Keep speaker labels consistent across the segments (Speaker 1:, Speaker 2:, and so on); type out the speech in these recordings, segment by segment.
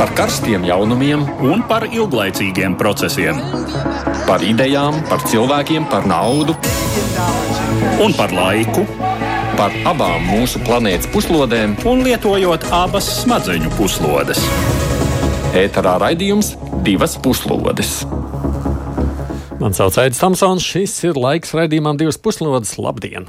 Speaker 1: par karstiem jaunumiem
Speaker 2: un par ilglaicīgiem procesiem.
Speaker 1: Par idejām, par cilvēkiem, par naudu
Speaker 2: un par laiku.
Speaker 1: Par abām mūsu planētas puslodēm,
Speaker 2: un lietojot abas smadzeņu puslodes.
Speaker 1: Ēterā raidījums divas puslodes.
Speaker 3: Mani sauc Aits Tamsons, šis ir laiks raidījumam divas puslodes. Labdien!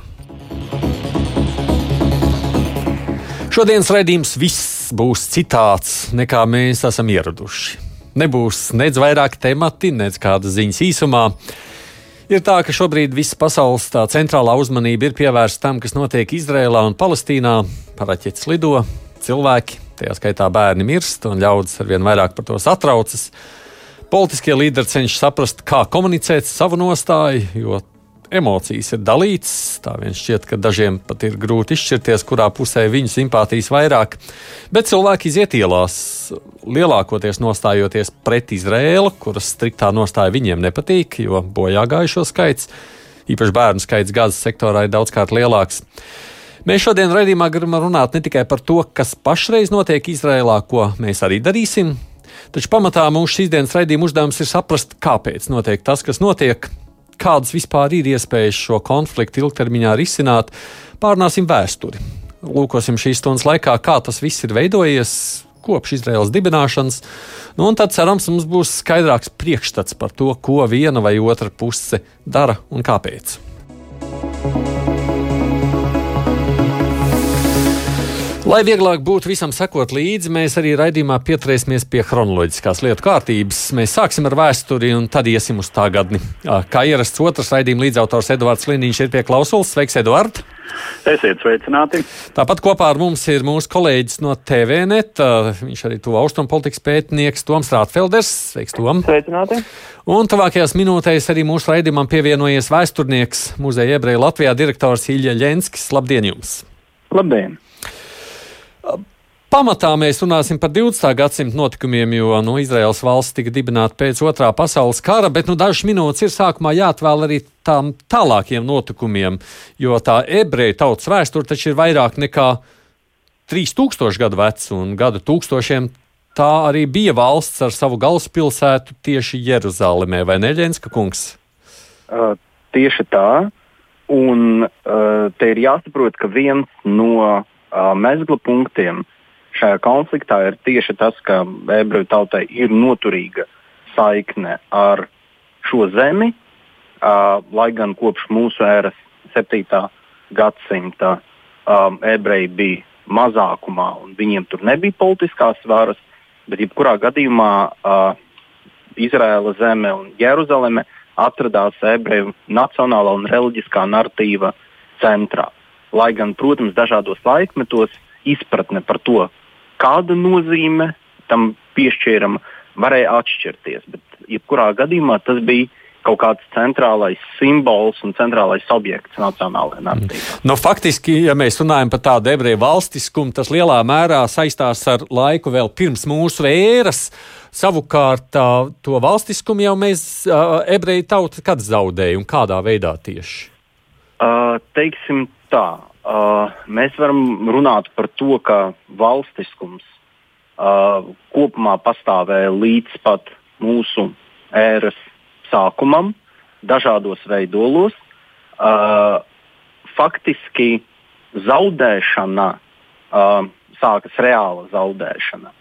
Speaker 3: Šodienas raidījums viss būs citāds nekā mēs esam ieraduši. Nebūs nec vairāk temati, nec kādas ziņas īsumā. Ir tā, ka šobrīd visa pasaules centrālā uzmanība ir pievērsta tam, kas notiek Izrēlā un Palestīnā. Paraķetes lido, cilvēki, tajā skaitā bērni mirst, un ļaudis ar vien vairāk par to satraucas. Politiskie līderi cenšas saprast, kā komunicēt savu nostāju, jo emocijas ir dalītas. Tā viens šķiet, ka dažiem pat ir grūti izšķirties, kurā pusē viņu simpātijas vairāk. Bet cilvēki iziet ielās, lielākoties nostājoties pret Izrēlu, kuras striktā nostāja viņiem nepatīk, jo bojā gājušo skaits, īpaši bērnu skaits Gāzes sektorā, ir daudzkārt lielāks. Mēs šodien raidījumā gribam runāt ne tikai par to, kas pašreiz notiek Izrēlā, ko mēs arī darīsim, taču pamatā mūsu šīsdienas raidījuma uzdevums ir saprast, kāpēc notiek tas, kas notiek, kādas vispār ir iespējas šo konfliktu ilgtermiņā risināt, pārnāsim vēsturi. Lūkosim šīs stundas laikā, kā tas viss ir veidojies kopš Izraels dibināšanas, nu, tad cerams, mums būs skaidrāks priekšstats par to, ko viena vai otra puse dara un kāpēc. Lai vieglāk būtu visam sekot līdzi, mēs arī raidījumā pieturēsimies pie chronoloģiskās lietu kārtības. Mēs sāksim ar vēsturi un tad iesim uz tagadni. Kā ierasts otrs raidījuma līdzautors Edvards Liniņš ir pie klausulas. Sveiks, Edvard!
Speaker 4: Esiet sveicināti!
Speaker 3: Tāpat kopā ar mums ir mūsu kolēģis no TVNet. Viņš arī to austrumu politikas pētnieks Toms Rātfelders. Sveiks, Tom!
Speaker 4: Sveicināti!
Speaker 3: Un tuvākajās minūtēs arī mūsu raidījumam pievienojies vēsturnieks muzeja ebreja Latvijā direktors Ilja Ļenskis. Labdien jums!
Speaker 4: Labdien!
Speaker 3: Pamatā mēs runāsim par 20. gadsimta notikumiem, jo nu, Izraels valsts tika dibināta pēc otrā pasaules kara, bet nu, dažas minūtes ir sākumā jāatvēl arī tām tālākiem notikumiem, jo tā ebreju tautas vēsture taču ir vairāk nekā 3000 gadu veca un gadu tūkstošiem. Tā arī bija valsts ar savu galvaspilsētu tieši Jeruzalemē, vai ne, Ļenska kungs?
Speaker 4: Uh, tieši tā. Un uh, te ir jāsaprot, ka viens no mezgla punktiem šajā konfliktā ir tieši tas, ka ebreju tautai ir noturīga saikne ar šo zemi, uh, lai gan kopš mūsu ēras 7. gadsimta um, ebreji bija mazākumā un viņiem tur nebija politiskās varas, bet jebkurā gadījumā uh, Izraēla zeme un Jeruzaleme atradās ebreju nacionālā un reliģiskā narratīva centrā. Lai gan, protams, dažādos laikmetos izpratne par to, kāda nozīme tam piešķīrama, varēja atšķirties. Bet jebkurā gadījumā tas bija kaut kāds centrālais simbols un centrālais objekts nacionālajā narratīvā.
Speaker 3: Nu, faktiski, ja mēs runājam par tādu ebreju valstiskumu, tas lielā mērā saistās ar laiku vēl pirms mūsu ēras. Savukārt to valstiskumu jau mēs, ebreju tauta, kad zaudēja un kādā veidā tieši?
Speaker 4: Uh, teiksim tā, Uh, mēs varam runāt par to, ka valstiskums uh, kopumā pastāvēja līdz pat mūsu ēras sākumam, dažādos veidolos. Uh, faktiski zaudēšana uh, sākas reāla zaudēšana.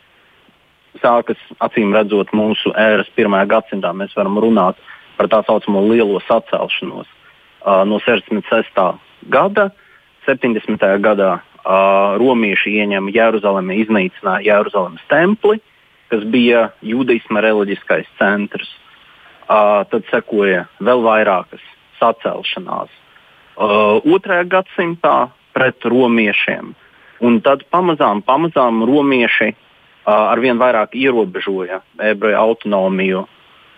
Speaker 4: Sākas acīm redzot mūsu ēras pirmajā gadsimtā. Mēs varam runāt par tā saucamo lielo sacelšanos uh, no 66. Gada. Uh, 70. gadā uh, romieši ieņem Jeruzalemi, iznīcināja Jeruzalemes templi, kas bija judaisma reliģiskais centrs. Uh, tad sekoja vēl vairākas sacelšanās. Uh, otrajā gadsimtā pret romiešiem. Un tad pamazām, pamazām romieši uh, arvien vairāk ierobežoja ebreju autonomiju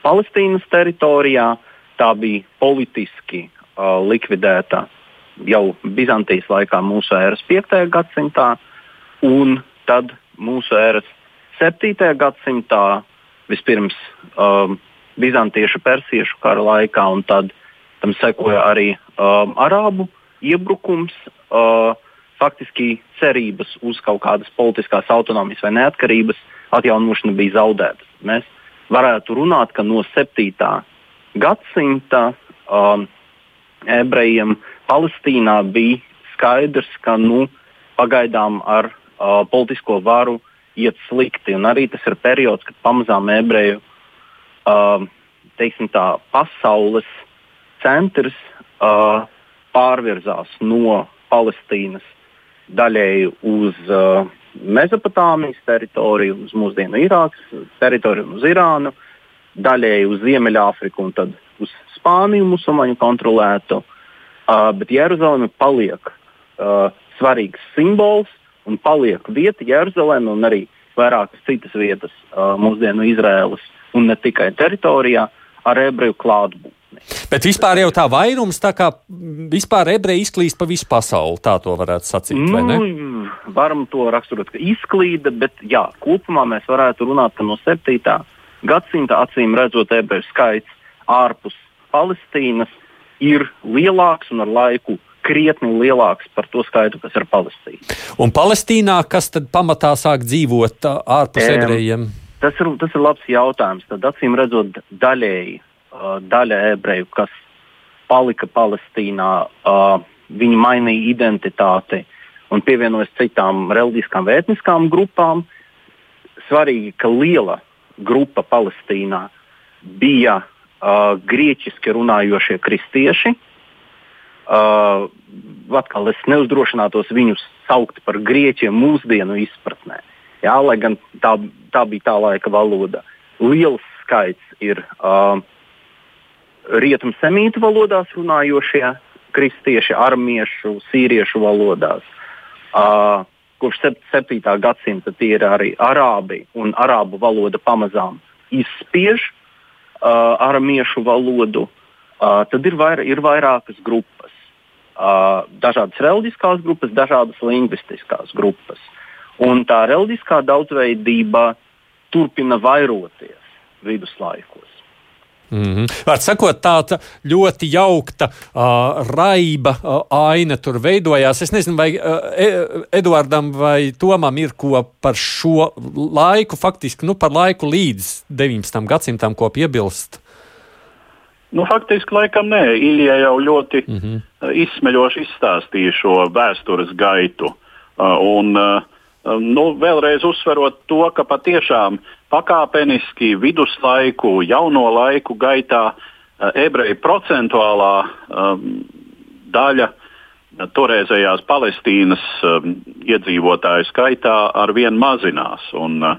Speaker 4: Palestīnas teritorijā. Tā bija politiski uh, likvidēta jau Bizantijas laikā, mūsu ēras 5. gadsimtā, un tad mūsu ēras 7. gadsimtā vispirms um, Bizantiešu, Persiešu kara laikā, un tad tam sekoja arī um, Arābu iebrukums. Uh, faktiski cerības uz kaut kādas politiskās autonomijas vai neatkarības atjaunošana bija zaudētas. Mēs varētu runāt, ka no 7. gadsimta um, ebrejiem Palestīnā bija skaidrs, ka nu, pagaidām ar uh, politisko varu iet slikti. Un arī tas ir periods, kad pamazām ebreju uh, tā, pasaules centrs uh, pārvirzās no Palestīnas daļēji uz uh, Mesopotāmijas teritoriju, uz mūsdienu Irākas teritoriju, uz Irānu, daļēji uz Ziemeļāfriku un tad uz Spāniju musulmaņu kontrolētu. Uh, bet Jeruzaleme paliek uh, svarīgs simbols un paliek vieta Jeruzaleme un arī vairākas citas vietas uh, mūsdienu Izraēlas un ne tikai teritorijā ar ebreju klātbūtni.
Speaker 3: Bet vispār jau tā vairums, tā kā vispār ebreji izklīst pa visu pasauli, tā to varētu sacīt. Nu,
Speaker 4: varam to raksturot, ka izklīda, bet jā, kopumā mēs varētu runāt, ka no 7. gadsimta acīm redzot ebreju skaits ārpus Palestīnas ir lielāks un ar laiku krietni lielāks par to skaitu, kas ir Palestīna.
Speaker 3: Un Palestīnā, kas tad pamatā sāk dzīvot ārpus e, ebrejiem?
Speaker 4: Tas ir, tas ir labs jautājums. Tad acīm redzot, daļēji daļa ebreju, kas palika Palestīnā, viņi mainīja identitāti un pievienojas citām reliģiskām vai etniskām grupām. Svarīgi, ka liela grupa Palestīnā bija uh, grieķiski runājošie kristieši. Uh, atkal es neuzdrošinātos viņus saukt par grieķiem mūsdienu izpratnē. Jā, lai gan tā, tā bija tā laika valoda. Liels skaits ir uh, rietumu semītu valodās runājošie kristieši, armiešu, sīriešu valodās. Uh, kopš 7. gadsimta tie ir arī arābi, un arābu valoda pamazām izspiež uh, aramiešu valodu. Uh, tad ir, vair, ir vairākas grupas. Uh, dažādas reliģiskās grupas, dažādas lingvistiskās grupas. Un tā reliģiskā daudzveidība turpina vairoties viduslaikos.
Speaker 3: Mm -hmm. Var sakot, tāda ļoti jaukta, uh, raiba uh, aina tur veidojās. Es nezinu, vai uh, Eduardam vai Tomam ir ko par šo laiku, faktiski nu, par laiku līdz 19. gadsimtam, ko piebilst.
Speaker 5: Nu, faktiski, laikam, nē. Ilija jau ļoti mm -hmm. izsmeļoši izstāstīja šo vēstures gaitu. Uh, un, uh, nu, vēlreiz uzsverot to, ka patiešām pakāpeniski viduslaiku, jauno laiku gaitā eh, ebreju procentuālā um, daļa eh, toreizējās Palestīnas um, iedzīvotāju skaitā arvien mazinās. Un, uh,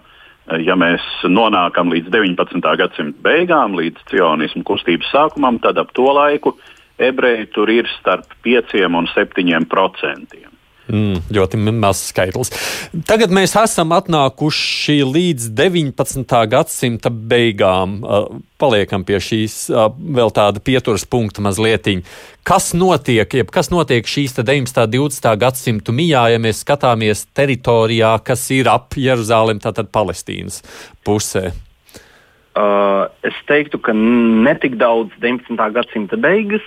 Speaker 5: ja mēs nonākam līdz 19. gadsimta beigām, līdz cionismu kustības sākumam, tad ap to laiku ebreji tur ir starp 5 un 7 procentiem.
Speaker 3: Mm, ļoti mazs skaitlis. Tagad mēs esam atnākuši līdz 19. gadsimta beigām. Paliekam pie šīs vēl tāda pieturas punkta mazliet. Kas notiek, jeb kas notiek šīs 19. un 20. gadsimta mijā, ja mēs skatāmies teritorijā, kas ir ap Jeruzalem, tātad Palestīnas pusē?
Speaker 4: Uh, es teiktu, ka ne tik daudz 19. gadsimta beigas,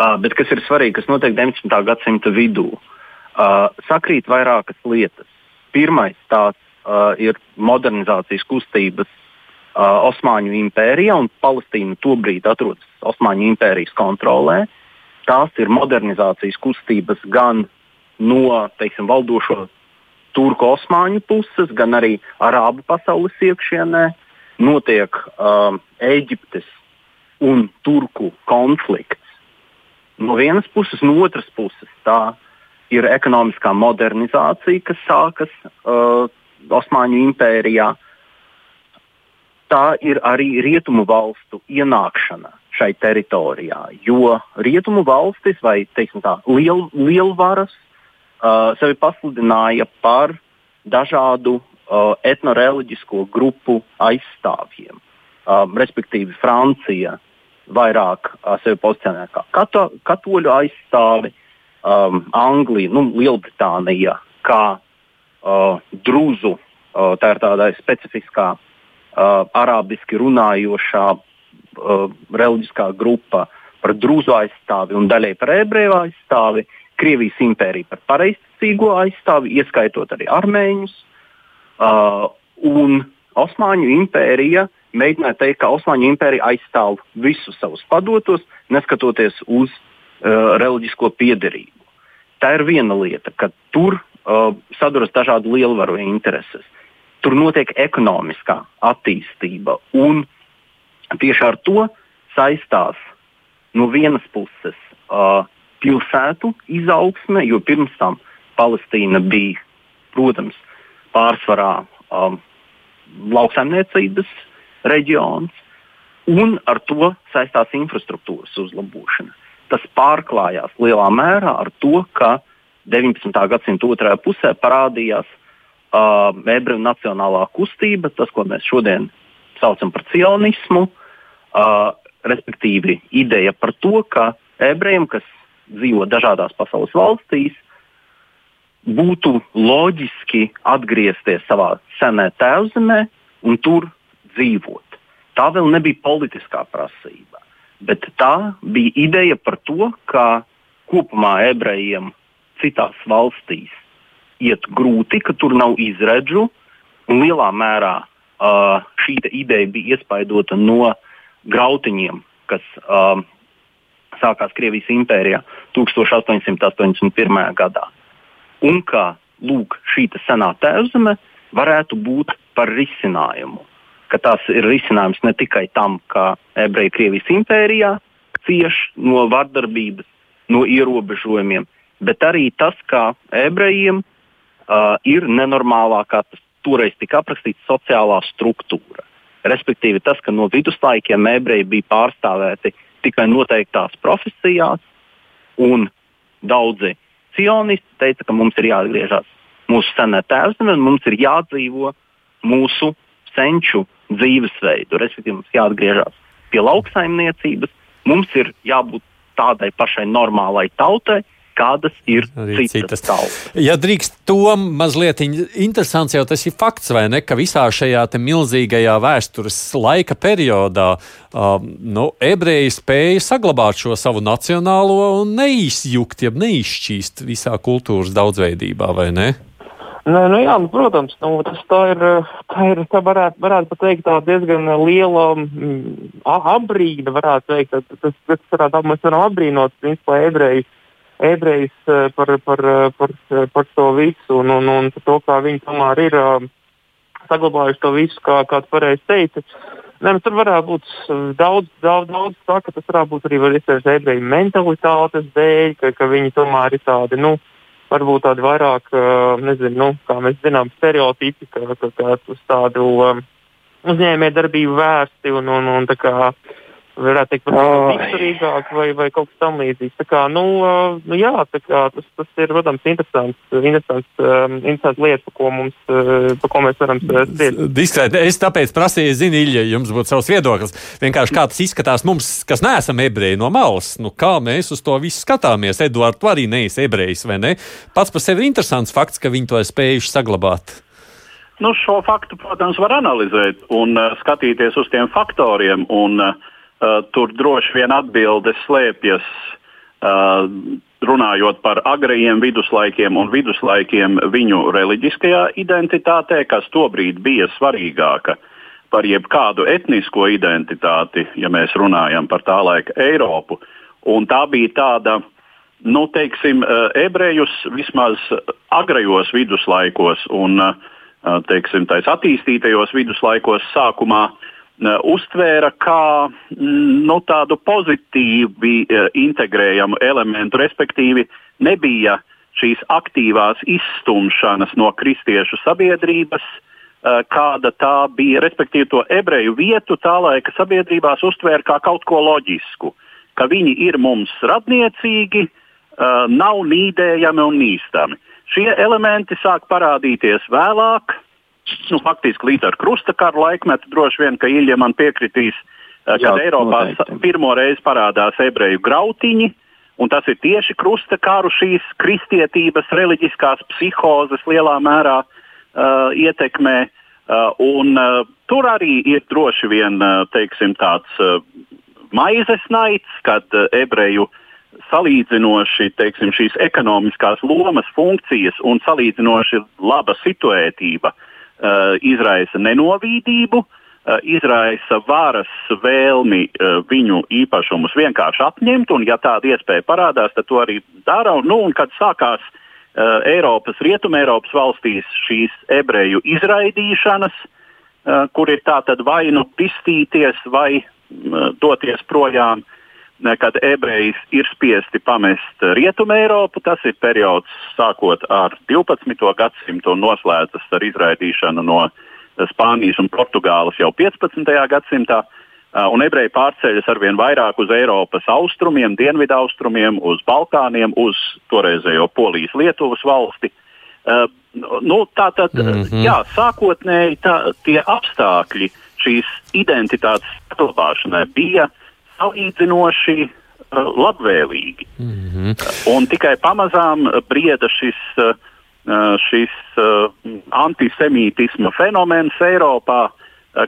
Speaker 4: uh, bet kas ir svarīgi, kas notiek 19. gadsimta vidū. Uh, uh, sakrīt vairākas lietas. Pirmais tāds uh, ir modernizācijas kustības uh, Osmaņu impērijā, un Palestīna tobrīd atrodas Osmaņu impērijas kontrolē. Tās ir modernizācijas kustības gan no teiksim, valdošo turku osmaņu puses, gan arī arābu pasaules iekšienē. Notiek uh, Eģiptes un turku konflikts. No vienas puses, no otras puses tā ir ekonomiskā modernizācija, kas sākas uh, Osmaņu impērijā. Tā ir arī rietumu valstu ienākšana šai teritorijā, jo rietumu valstis vai tā, liel, lielvaras uh, sevi pasludināja par dažādu uh, etnoreliģisko grupu aizstāvjiem. Uh, respektīvi, Francija vairāk uh, sevi pozicionē kā kato, katoļu aizstāvi, um, Anglija, nu, Lielbritānija, kā uh, drūzu, uh, tā ir tāda specifiskā uh, arābiski runājošā uh, reliģiskā grupa par drūzu aizstāvi un daļai par ebreju aizstāvi, Krievijas impēriju par pareizticīgo aizstāvi, ieskaitot arī armēņus. Uh, un Osmaņu impērija mēģināja teikt, ka Osmaņu impērija aizstāv visus savus padotos, neskatoties uz uh, reliģisko piedarību. Tā ir viena lieta, ka tur uh, saduras dažādu lielvaru intereses. Tur notiek ekonomiskā attīstība, un tieši ar to saistās no vienas puses uh, pilsētu izaugsme, jo pirms tam Palestīna bija, protams, pārsvarā um, lauksaimniecības reģions, un ar to saistās infrastruktūras uzlabošana. Tas pārklājās lielā mērā ar to, ka 19. gadsimta otrajā pusē parādījās uh, ebreju nacionālā kustība, tas, ko mēs šodien saucam par sionismu, uh, respektīvi ideja par to, ka ebrejiem, kas dzīvo dažādās pasaules valstīs, būtu loģiski atgriezties savā senē tēvzemē un tur dzīvot. Tā vēl nebija politiskā prasība, bet tā bija ideja par to, ka kopumā ebrejiem citās valstīs iet grūti, ka tur nav izredzu, lielā mērā uh, šī ideja bija iespaidota no grautiņiem, kas uh, sākās Krievijas impērijā 1881. gadā. Un kā lūk, šī senā tēvzeme varētu būt par risinājumu. Ka tas ir risinājums ne tikai tam, ka ebreji Krievijas impērijā cieš no vardarbības, no ierobežojumiem, bet arī tas, ka ebrejiem uh, ir nenormālā, kā tas toreiz tika aprakstīts, sociālā struktūra. Respektīvi, tas, ka no viduslaikiem ebreji bija pārstāvēti tikai noteiktās profesijās, un daudzi cionisti teica, ka mums ir jāatgriežas mūsu senā tēvzemē un mums ir jādzīvo mūsu senču dzīvesveidu. Respektīvi, mums jāatgriežas pie lauksaimniecības, mums ir jābūt tādai pašai normālai tautai, kādas ir Arī citas, citas.
Speaker 3: Ja drīkst to mazliet interesants, jau tas ir fakts, vai ne, ka visā šajā milzīgajā vēstures laika periodā um, nu, ebreji spēja saglabāt šo savu nacionālo un neizjukt, jeb neizšķīst visā kultūras daudzveidībā, vai ne?
Speaker 6: Nē, nu jā, nu, protams, nu, tas tā ir, tā ir tā varētu, varētu teikt, diezgan liela mm, abrīna. Varētu teikt, tas, tas varētu, mēs varam apbrīnot principā, ebrejus ebrejus eh, par, par, eh, par, eh, par to visu un, un, un to, kā viņi tomēr ir saglabājuši to visu, kā, kā tu pareizi teici. Ne, nu, tur varētu būt daudz, daudz, daudz tā, ka tas varētu būt arī ebreju mentalitātes dēļ, ka, ka viņi tomēr ir tādi, nu, varbūt tādi vairāk, nezinu, nu, kā mēs zinām, stereotipi, ka, ka, ka uz tādu um, uzņēmējdarbību vērsti un, un, un tā kā varētu teikt, izturīgāk vai, vai kaut kas tamlīdzīgs. Tā kā, nu, nu jā, tā kā, tas, tas ir, protams, interesants, interesants, um, interesants lieta, par ko, mums, par ko mēs varam spriest.
Speaker 3: Diskrēt, es tāpēc prasīju, zini, Ilja, jums būtu savs viedoklis. Vienkārši kā tas izskatās mums, kas neesam ebreji no malas, nu, kā mēs uz to visu skatāmies. Eduards, tu arī neesi ebrejs, vai ne? Pats par sevi ir interesants fakts, ka viņi to ir spējuši saglabāt.
Speaker 5: Nu, šo faktu, protams, var analizēt un uh, skatīties uz tiem faktoriem. Un, uh, Uh, tur droši vien atbildes slēpjas uh, runājot par agrajiem viduslaikiem un viduslaikiem viņu reliģiskajā identitātē, kas tobrīd bija svarīgāka par jebkādu etnisko identitāti, ja mēs runājam par tā laika Eiropu. Un tā bija tāda, nu, teiksim, uh, ebrejus vismaz agrajos viduslaikos un, teiksim, tais attīstītajos viduslaikos sākumā uh, uztvēra kā mm, nu, tādu pozitīvi e, integrējamu elementu, respektīvi nebija šīs aktīvās izstumšanas no kristiešu sabiedrības, e, kāda tā bija, respektīvi to ebreju vietu tā laika sabiedrībās uztvēra kā kaut ko loģisku, ka viņi ir mums radniecīgi, nav nīdējami un nīstami. Šie elementi sāk parādīties vēlāk, nu, faktiski līdz ar krustakaru laikmetu droši vien, ka Ilja man piekritīs, eh, kad Jā, Eiropā noteikti. pirmo reizi parādās ebreju grautiņi. Un tas ir tieši krustakaru šīs kristietības, reliģiskās psihozes lielā mērā uh, ietekmē. Uh, un, uh, tur arī ir droši vien uh, teiksim, tāds uh, maizes naids, kad uh, ebreju salīdzinoši teiksim, šīs ekonomiskās lomas, funkcijas un salīdzinoši laba situētība uh, izraisa nenovīdību, uh, izraisa varas vēlmi uh, viņu īpašumus vienkārši atņemt, un ja tāda iespēja parādās, tad to arī dara. Un, nu, un kad sākās Eiropas, Rietumē Eiropas valstīs šīs ebreju izraidīšanas, kur ir tātad vai nu pistīties, vai uh, doties projām, uh, kad ebreji ir spiesti pamest Rietumu Eiropu. Tas ir periods sākot ar 12. gadsimtu un noslēdzas ar izraidīšanu no Spānijas un Portugāles jau 15. gadsimtā. Un ebreji pārceļas arvien vairāk uz Eiropas austrumiem, dienvidu austrumiem, uz Balkāniem, uz toreizējo Polijas, Lietuvas valsti. Uh, nu, tā tad, mm -hmm. jā, sākotnēji tā, tie apstākļi šīs identitātes saglabāšanai bija uh, salīdzinoši uh, labvēlīgi. Mm -hmm. Un tikai pamazām brieda šis, šis antisemītisma fenomens Eiropā,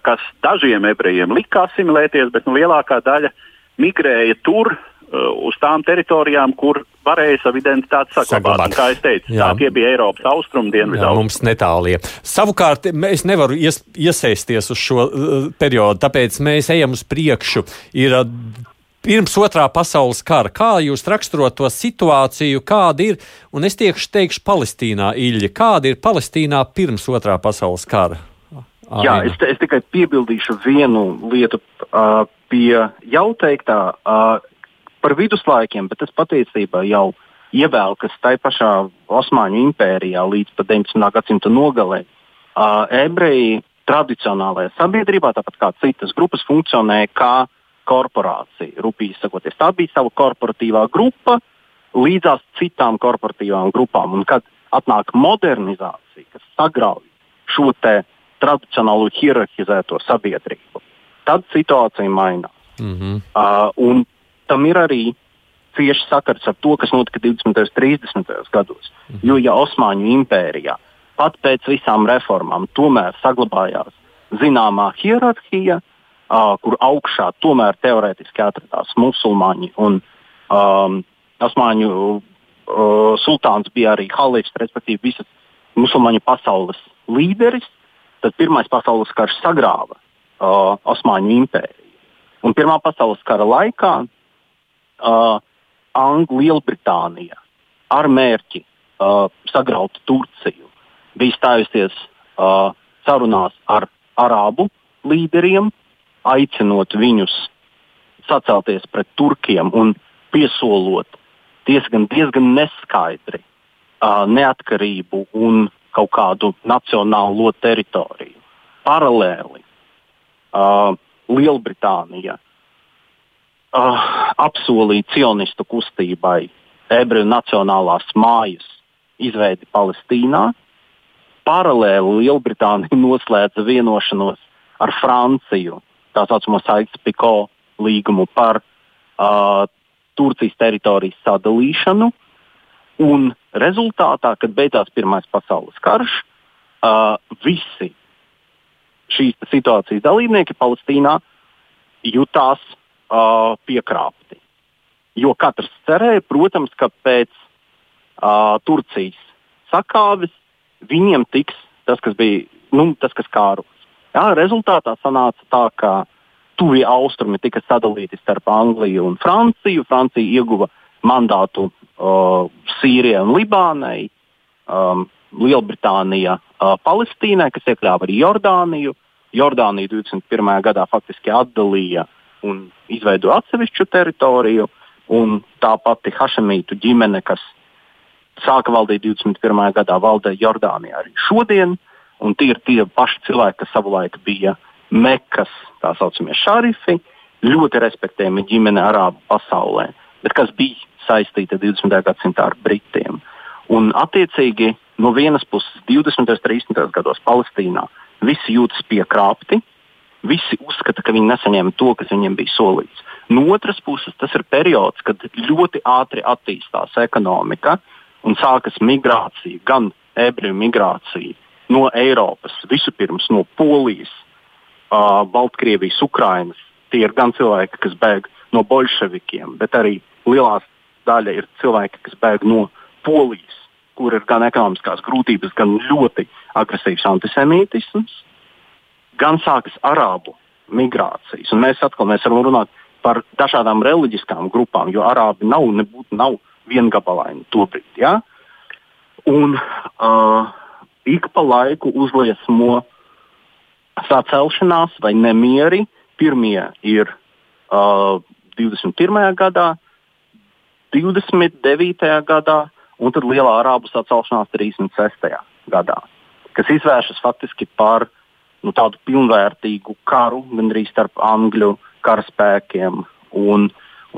Speaker 5: kas dažiem ebrejiem lika asimilēties, bet nu, lielākā daļa migrēja tur, uz tām teritorijām, kur varēja savu identitāti saglabāt. Kā jau teicu, Jā. tā tie bija Eiropas austrumu dienvidu.
Speaker 3: Mums netālie. Savukārt, es nevaru ies, iesaisties uz šo uh, periodu, tāpēc mēs ejam uz priekšu. Ir, uh, Pirms otrā pasaules kara, kā jūs raksturot to situāciju, kāda ir, un es tiekšu teikšu Palestīnā, Ilģa, kāda ir Palestīnā pirms otrā pasaules kara?
Speaker 4: Āina. Jā, es, es tikai piebildīšu vienu lietu uh, pie jau teiktā. Uh, par viduslaikiem, bet tas patiesībā jau ievēlkas tai pašā Osmaņu impērijā līdz pat 19. gadsimta nogalē. Uh, ebreji tradicionālajā sabiedrībā, tāpat kā citas grupas, funkcionēja kā korporācija. Rūpīgi sakoties, tā bija sava korporatīvā grupa līdzās citām korporatīvām grupām. Un kad atnāk modernizācija, kas sagrauj šo tradicionālo hierarhizēto sabiedrību, tad situācija mainās. Mm -hmm. uh, un tam ir arī cieši sakars ar to, kas notika 20. un 30. gados. Mhm. Jo, ja Osmaņu impērijā pat pēc visām reformām tomēr saglabājās zināmā hierarhija, uh, kur augšā tomēr teorētiski atradās musulmaņi un um, Osmaņu uh, sultāns bija arī halifs, respektīvi visas musulmaņu pasaules līderis, tad Pirmais pasaules karš sagrāva uh, Osmaņu impēriju. Un Pirmā pasaules kara laikā uh, Anglija, Lielbritānija ar mērķi uh, sagraut Turciju bija stājusies uh, sarunās ar arābu līderiem, aicinot viņus sacelties pret turkiem un piesolot diezgan, diezgan neskaidri uh, neatkarību un kaut kādu nacionālo teritoriju. Paralēli uh, Lielbritānija uh, apsolīja cionistu kustībai ebreju nacionālās mājas izveidi Palestīnā. Paralēli Lielbritānija noslēdza vienošanos ar Franciju, tā saucamo Saites-Piko līgumu par uh, Turcijas teritorijas sadalīšanu. Un rezultātā, kad beidzās Pirmais pasaules karš, uh, visi šīs situācijas dalībnieki Palestīnā jutās uh, piekrāpti. Jo katrs cerēja, protams, ka pēc uh, Turcijas sakāves viņiem tiks tas, kas bija nu, tas, kas kāros. Jā, rezultātā sanāca tā, ka tuvie austrumi tika sadalīti starp Angliju un Franciju. Francija ieguva mandātu uh, Sīrijai un Libānai, um, Lielbritānija uh, Palestīnai, kas iekļāva arī Jordāniju. Jordānija 21. gadā faktiski atdalīja uh, un izveido atsevišķu teritoriju. Tā pati Hašemītu ģimene, kas sāka valdīt 21. gadā, valdē Jordānijā arī šodien. Un tie ir tie paši cilvēki, kas savulaik bija Mekas, tā saucamie šarifi, ļoti respektējami ģimene Arābu pasaulē, bet kas bija saistīta 20. gadsimtā ar Britiem. Un, attiecīgi, no vienas puses, 20. un 30. gados Palestīnā visi jūtas piekrāpti, visi uzskata, ka viņi nesaņēma to, kas viņiem bija solīts. No otras puses, tas ir periods, kad ļoti ātri attīstās ekonomika un sākas migrācija, gan ebreju migrācija no Eiropas, vispirms no Polijas, uh, Baltkrievijas, Ukrainas. Tie ir gan cilvēki, kas bēg no bolševikiem, bet arī lielās daļa ir cilvēki, kas bēg no Polijas, kur ir gan ekonomiskās grūtības, gan ļoti agresīvs antisemītisms, gan sākas arābu migrācijas. Un mēs atkal mēs varam runāt par dažādām reliģiskām grupām, jo arābi nav, nebūtu, nav viengabalaini tobrīd. Ja? Un uh, ik pa laiku uzliesmo sacelšanās vai nemieri. Pirmie ir uh, 21. gadā, 29. gadā un tad lielā arābu sacelšanās 36. gadā, kas izvēršas faktiski par nu, tādu pilnvērtīgu karu gandrīz starp angļu karaspēkiem un,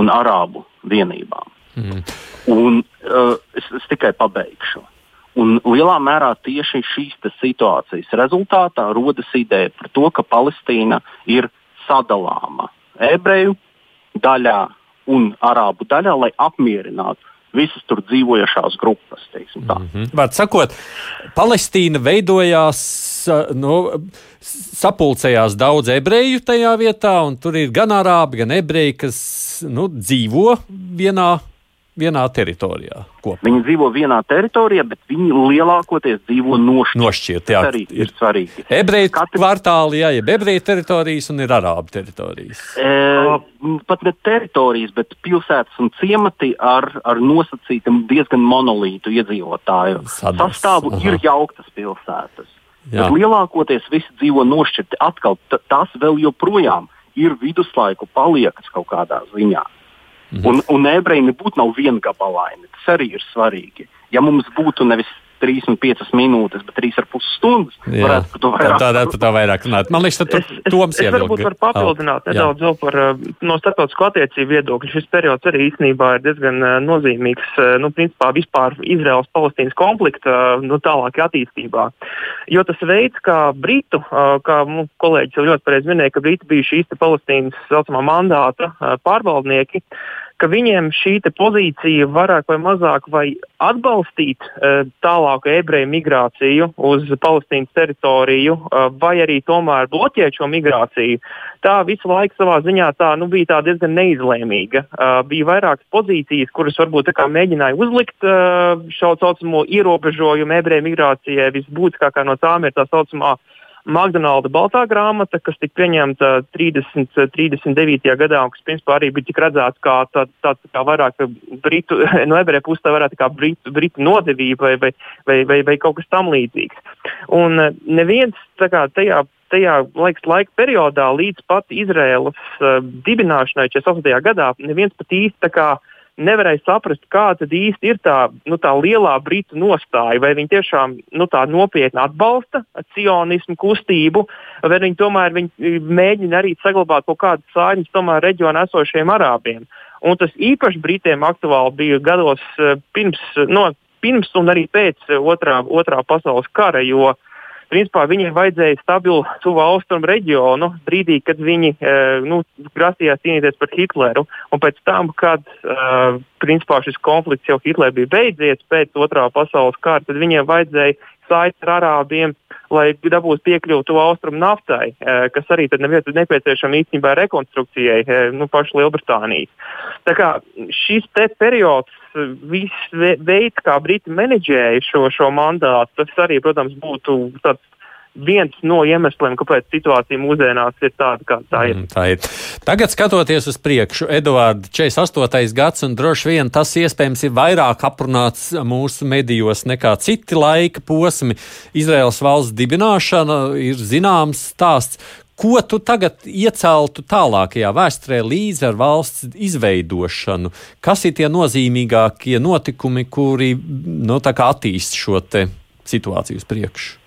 Speaker 4: un arābu vienībām. Mm. Un, uh, es, es tikai pabeigšu. Un lielā mērā tieši šīs situācijas rezultātā rodas ideja par to, ka Palestīna ir sadalāma ebreju daļā un arābu daļā, lai apmierinātu visas tur dzīvojošās grupas. Mm -hmm.
Speaker 3: Vārds sakot, Palestīna veidojās, nu, sapulcējās daudz ebreju tajā vietā, un tur ir gan arābi, gan ebreji, kas nu, dzīvo vienā vienā teritorijā. Kopā.
Speaker 4: Viņi dzīvo vienā teritorijā, bet viņi lielākoties dzīvo nošķirti.
Speaker 3: Nošķirt, jā,
Speaker 4: tas arī ir, ir svarīgi.
Speaker 3: Ebreju Katru... kvartāli, jā, jeb ebreju teritorijas un ir arābu teritorijas.
Speaker 4: E, pat ne teritorijas, bet pilsētas un ciemati ar, ar nosacītu diezgan monolītu iedzīvotāju Sadas. sastāvu Aha. ir jauktas pilsētas. Jā. Bet lielākoties visi dzīvo nošķirti. Atkal tas vēl joprojām ir viduslaiku paliekas kaut kādā ziņā. Mhm. Un, un ebreji nebūtu nav viengabalaini. Tas arī ir svarīgi. Ja mums būtu nevis 35 minūtes, bet 3,5 stundas. Jā, varētu par to vairāk
Speaker 3: tā, tā, tā vairāk runāt. Man liekas, tas ir Toms
Speaker 6: jau. Es varbūt varu papildināt oh, nedaudz vēl par uh, no starptautisko attiecību viedokļu. Šis periods arī īstenībā ir diezgan uh, nozīmīgs, uh, nu, principā vispār Izraels-Palestīnas konflikta nu, tālāk attīstībā. Jo tas veids, kā Britu, kā nu, kolēģis jau ļoti pareizi minēja, ka Briti bija šīs Palestīnas saucamā mandāta pārvaldnieki ka viņiem šī pozīcija vairāk vai mazāk vai atbalstīt uh, tālāku ebreju migrāciju uz Palestīnas teritoriju, uh, vai arī tomēr bloķēt šo migrāciju. Tā visu laiku savā ziņā tā, nu, bija tā diezgan neizlēmīga. Uh, bija vairākas pozīcijas, kuras varbūt mēģināja uzlikt uh, šo saucamo ierobežojumu ebreju migrācijai. Visbūtiskākā no tām ir tā saucamā uh, McDonalda baltā grāmata, kas tika pieņemta 30, 39. gadā, un kas principā arī bija redzēts kā tāds tā, tā vairāk britu, no ebreju puses tā varētu kā britu, britu nodevība vai, vai, vai, vai, vai kaut kas tam līdzīgs. Un eh, neviens kā, tajā tajā laiks, laika periodā līdz pat Izraēlas uh, dibināšanai 48. gadā neviens pat īsti nevarēja saprast, kāda īsti ir tā, nu, tā lielā britu nostāja. Vai viņi tiešām nu, nopietni atbalsta cionismu kustību, vai viņi tomēr viņi mēģina arī saglabāt kaut kādas tomēr reģionā esošiem arābiem. Un tas īpaši Britiem aktuāli bija gados eh, pirms, no, pirms un arī pēc otrā, otrā pasaules kara, jo uh, Principā viņiem vajadzēja stabilu tuvu austrumu reģionu brīdī, kad viņi e, nu, grasījās cīnīties par Hitleru. Un pēc tam, kad uh, principā šis konflikts jau Hitler bija beidzies pēc otrā pasaules kara, tad viņiem vajadzēja saiti ar arābiem, lai dabūtu piekļuvu austrumu naftai, eh, kas arī nepieciešama īstenībā rekonstrukcijai eh, nu, pašu Lielbritānijas. Tā kā šis periods, viss veids, kā Briti menedžēja šo, šo mandātu, tas arī, protams, būtu tāds viens no iemesliem, kāpēc situācija mūsdienās ir tāda, kāda tā ir. Mm,
Speaker 3: tā ir. Tagad, skatoties uz priekšu, Eduards, 48. gads, un droši vien tas iespējams ir vairāk aprunāts mūsu medijos nekā citi laika posmi. Izraels valsts dibināšana ir zināms stāsts. Ko tu tagad ieceltu tālākajā vēsturē līdzi ar valsts izveidošanu? Kas ir tie nozīmīgākie notikumi, kuri nu, attīst šo situāciju uz priekšu?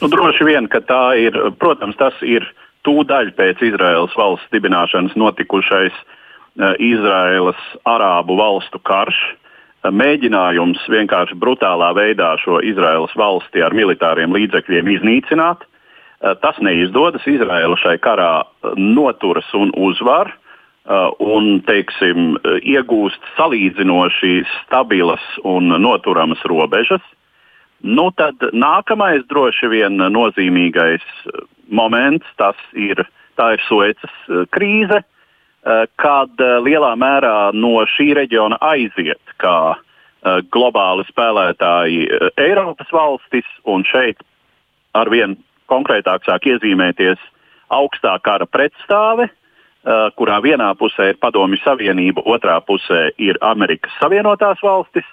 Speaker 5: Nu, droši vien, ka tā ir, protams, tas ir tūdaļ pēc Izraēlas valsts dibināšanas notikušais uh, Izraēlas arābu valstu karš. Uh, mēģinājums vienkārši brutālā veidā šo Izraēlas valsti ar militāriem līdzekļiem iznīcināt. Uh, tas neizdodas. Izraēla šai karā noturas un uzvar un teiksim, iegūst salīdzinoši stabilas un noturamas robežas. Nu, tad nākamais droši vien nozīmīgais moments tas ir, ir Suecas eh, krīze, kad lielā mērā no šī reģiona aiziet kā globāli spēlētāji Eiropas valstis, un šeit arvien konkrētāk sāk iezīmēties augstā kara pretstāve, kurā vienā pusē ir Padomju Savienība, otrā pusē ir Amerikas Savienotās valstis,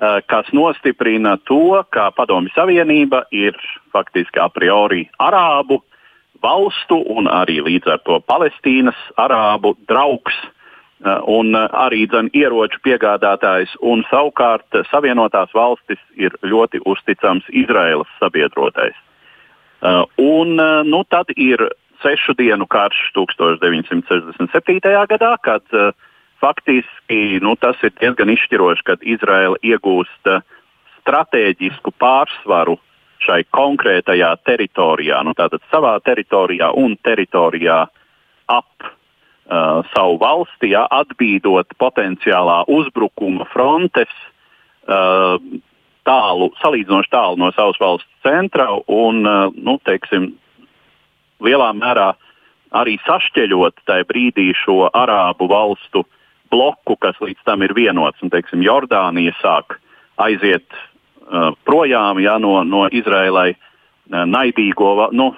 Speaker 5: kas nostiprina to, ka Padomju Savienība ir faktiski a priori arābu valstu un arī līdz ar to Palestīnas arābu draugs un arī dzen, ieroču piegādātājs, un savukārt Savienotās valstis ir ļoti uzticams Izraēlas sabiedrotais. Un nu, tad ir sešu dienu karš 1967. gadā, kad uh, faktiski nu, tas ir diezgan izšķiroši, kad Izraela iegūst uh, stratēģisku pārsvaru šai konkrētajā teritorijā, nu, tātad savā teritorijā un teritorijā ap uh, savu valsti, ja, atbīdot potenciālā uzbrukuma frontes uh, tālu, salīdzinoši tālu no savas valsts centra un, uh, nu, teiksim, lielā mērā arī sašķeļot tajā brīdī šo arābu valstu bloku, kas līdz tam ir vienots. Un, teiksim, Jordānija sāk aiziet uh, projām ja, no, no Izrēlai uh, naidīgo, nu,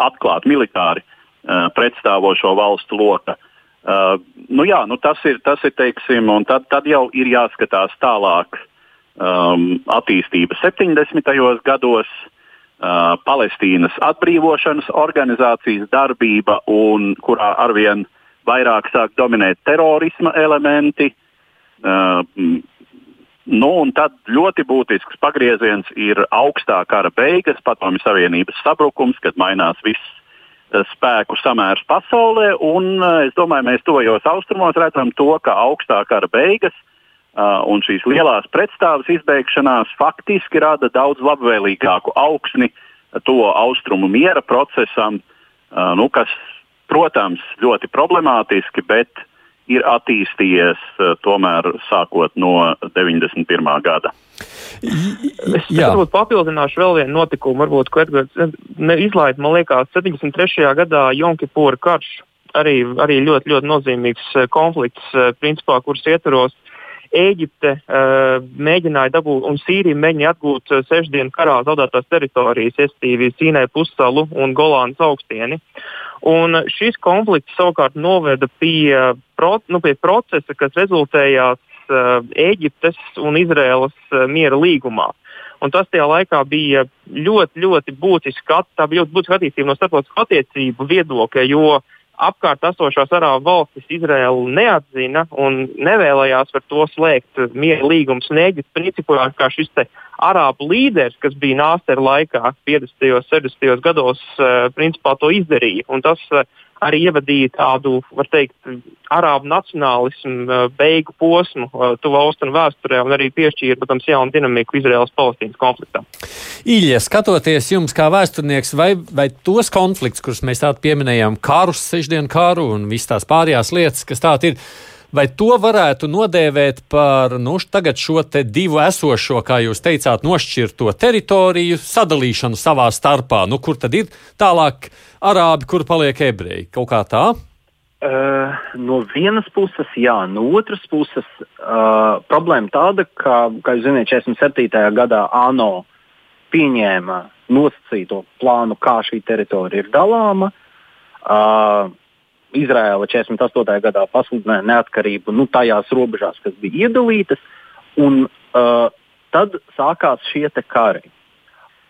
Speaker 5: atklāti militāri uh, pretstāvošo valstu loka. Uh, nu, jā, nu, tas ir, tas ir teiksim, un tad, tad jau ir jāskatās tālāk um, attīstība 70. gados. Uh, Palestīnas atbrīvošanas organizācijas darbība, un kurā arvien vairāk sāk dominēt terorisma elementi. Uh, nu, un tad ļoti būtisks pagrieziens ir augstā kara beigas, padomju Savienības sabrukums, kad mainās viss uh, spēku samērs pasaulē. Un, uh, es domāju, mēs tojos austrumos redzam to, ka augstā kara beigas Uh, un šīs lielās pretstāves izbeigšanās faktiski rada daudz labvēlīgāku augsni to austrumu miera procesam, uh, nu, kas, protams, ļoti problemātiski, bet ir attīstījies uh, tomēr sākot no 91. gada.
Speaker 6: Es varbūt papildināšu vēl vienu notikumu, varbūt, ko Edgars izlaida, man liekas, 73. gadā Jonkipūra karš. Arī, arī ļoti, ļoti nozīmīgs konflikts, principā, kuras ietvaros Ēģipte uh, mēģināja dabūt, un Sīrija mēģināja atgūt uh, sešu dienu karā zaudētās teritorijas, respektīvi Sīnai pussalu un Golānas augstieni. Un šis konflikts savukārt noveda pie, pro, nu, pie procesa, kas rezultējās uh, Ēģiptes un Izraēlas uh, miera līgumā. Un tas tajā laikā bija ļoti, ļoti būtiski, tā bija ļoti būtiska attīstība no starptautiskā attiecību viedokļa, jo uh, apkārt esošās arābu valstis Izraēlu neatzina un nevēlējās par to slēgt miera līgumus. Eģipte principā kā šis arābu līderis, kas bija Nāstera laikā, 50. un 60. gados, eh, principā to izdarīja. Un tas uh, arī ievadīja tādu, var teikt, arābu nacionālismu uh, beigu posmu uh, tuvā austrumu vēsturē un arī piešķīra, protams, jaunu dinamiku Izraēlas-Palestīnas konfliktam.
Speaker 3: Ilja, skatoties jums kā vēsturnieks, vai, vai tos konflikts, kurus mēs tādu pieminējām, karus, sešdienu karu un visas tās pārējās lietas, kas tādi ir, Vai to varētu nodēvēt par nu, šo divu esošo, kā jūs teicāt, nošķirto teritoriju sadalīšanu savā starpā? Nu, kur tad ir tālāk arābi, kur paliek ebreji? Kaut kā tā?
Speaker 4: Uh, no vienas puses, jā, no otras puses, uh, problēma tāda, ka, kā jūs zināt, 47. gadā ANO pieņēma nosacīto plānu, kā šī teritorija ir dalāma. Uh, Izraela 48. gadā pasludināja neatkarību nu, tajās robežās, kas bija iedalītas, un uh, tad sākās šie kari.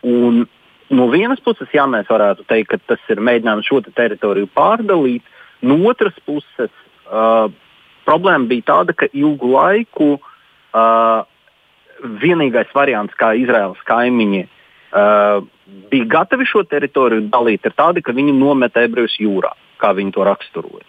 Speaker 4: Un, no vienas puses, jā, mēs varētu teikt, ka tas ir mēģinājums šo te teritoriju pārdalīt, no otras puses, uh, problēma bija tāda, ka ilgu laiku uh, vienīgais variants, kā Izraels kaimiņi uh, bija gatavi šo teritoriju dalīt, ir tādi, ka viņi nomet ebrejus jūrā kā viņi to raksturoja.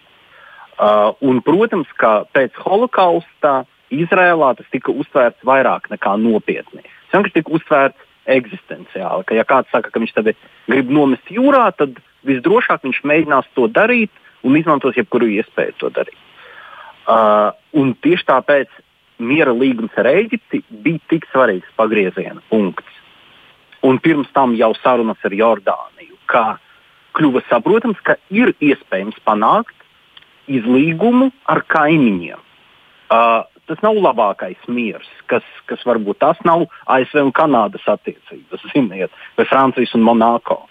Speaker 4: Uh, un, protams, ka pēc holokausta Izrēlā tas tika uztvērts vairāk nekā nopietni. Tas vienkārši tika uztvērts eksistenciāli. Ka, ja kāds saka, ka viņš tevi grib nomest jūrā, tad visdrošāk viņš mēģinās to darīt un izmantos jebkuru iespēju to darīt. Uh, tieši tāpēc miera līgums ar Eģipti bija tik svarīgs pagrieziena punkts. Un pirms tam jau sarunas ar Jordāniju, kā kļuva saprotams, ka ir iespējams panākt izlīgumu ar kaimiņiem. Uh, tas nav labākais miers, kas, kas varbūt tas nav ASV un Kanādas attiecības, ziniet, vai Francijas un Monako.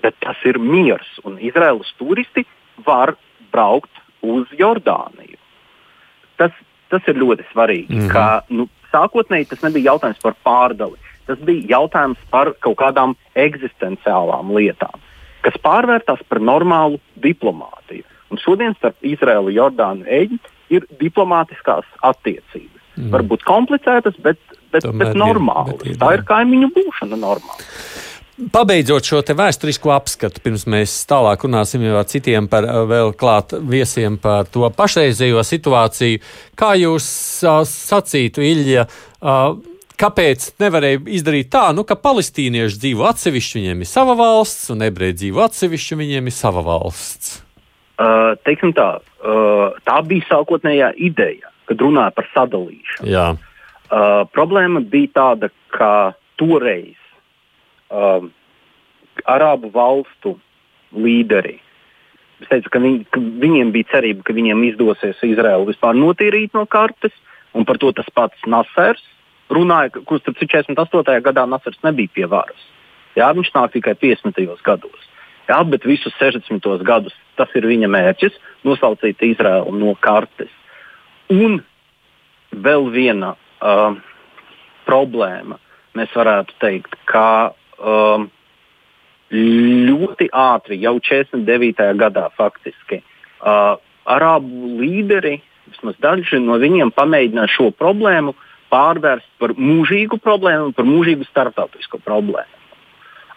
Speaker 4: Bet tas ir miers, un Izraēlas turisti var braukt uz Jordāniju. Tas, tas ir ļoti svarīgi. Mm -hmm. ka, nu, sākotnēji tas nebija jautājums par pārdali. Tas bija jautājums par kaut kādām eksistenciālām lietām, kas pārvērtās par normālu diplomātiju. Un šodien starp Izraēlu, Jordānu un Eģipti ir diplomātiskās attiecības. Mm. Varbūt komplicētas, bet, bet, Tomēr bet normālas. Ir, bet ir, Tā ir kaimiņu būšana normāli.
Speaker 3: Pabeidzot šo vēsturisko apskatu, pirms mēs tālāk runāsim ar citiem par vēl klāt viesiem par to pašreizējo situāciju, kā jūs uh, sacītu, Ilja, uh, kāpēc nevarēja izdarīt tā, nu, ka palestīnieši dzīvo atsevišķi, viņiem ir sava valsts, un ebreji dzīvo atsevišķi, viņiem ir sava valsts?
Speaker 4: Uh, teiksim tā, uh, tā bija sākotnējā ideja, kad runāja par sadalīšanu.
Speaker 3: Jā.
Speaker 4: Uh, problēma bija tāda, ka toreiz uh, Arābu valstu līderi es teicu, ka, viņi, ka viņiem bija cerība, ka viņiem izdosies Izraelu vispār notīrīt no kartes, un par to tas pats Nasers runāja, kurš 48. gadā Nasers nebija pie varas. Jā, viņš nāk tikai 50. gados. Jā, bet visus 60. gadus tas ir viņa mērķis - nosaucīt Izraelu no kartes. Un vēl viena uh, problēma, mēs varētu teikt, ka uh, ļoti ātri, jau 49. gadā faktiski, uh, arābu līderi, vismaz daži no viņiem pamēģināja šo problēmu pārvērst par mūžīgu problēmu, par mūžīgu starptautisku problēmu.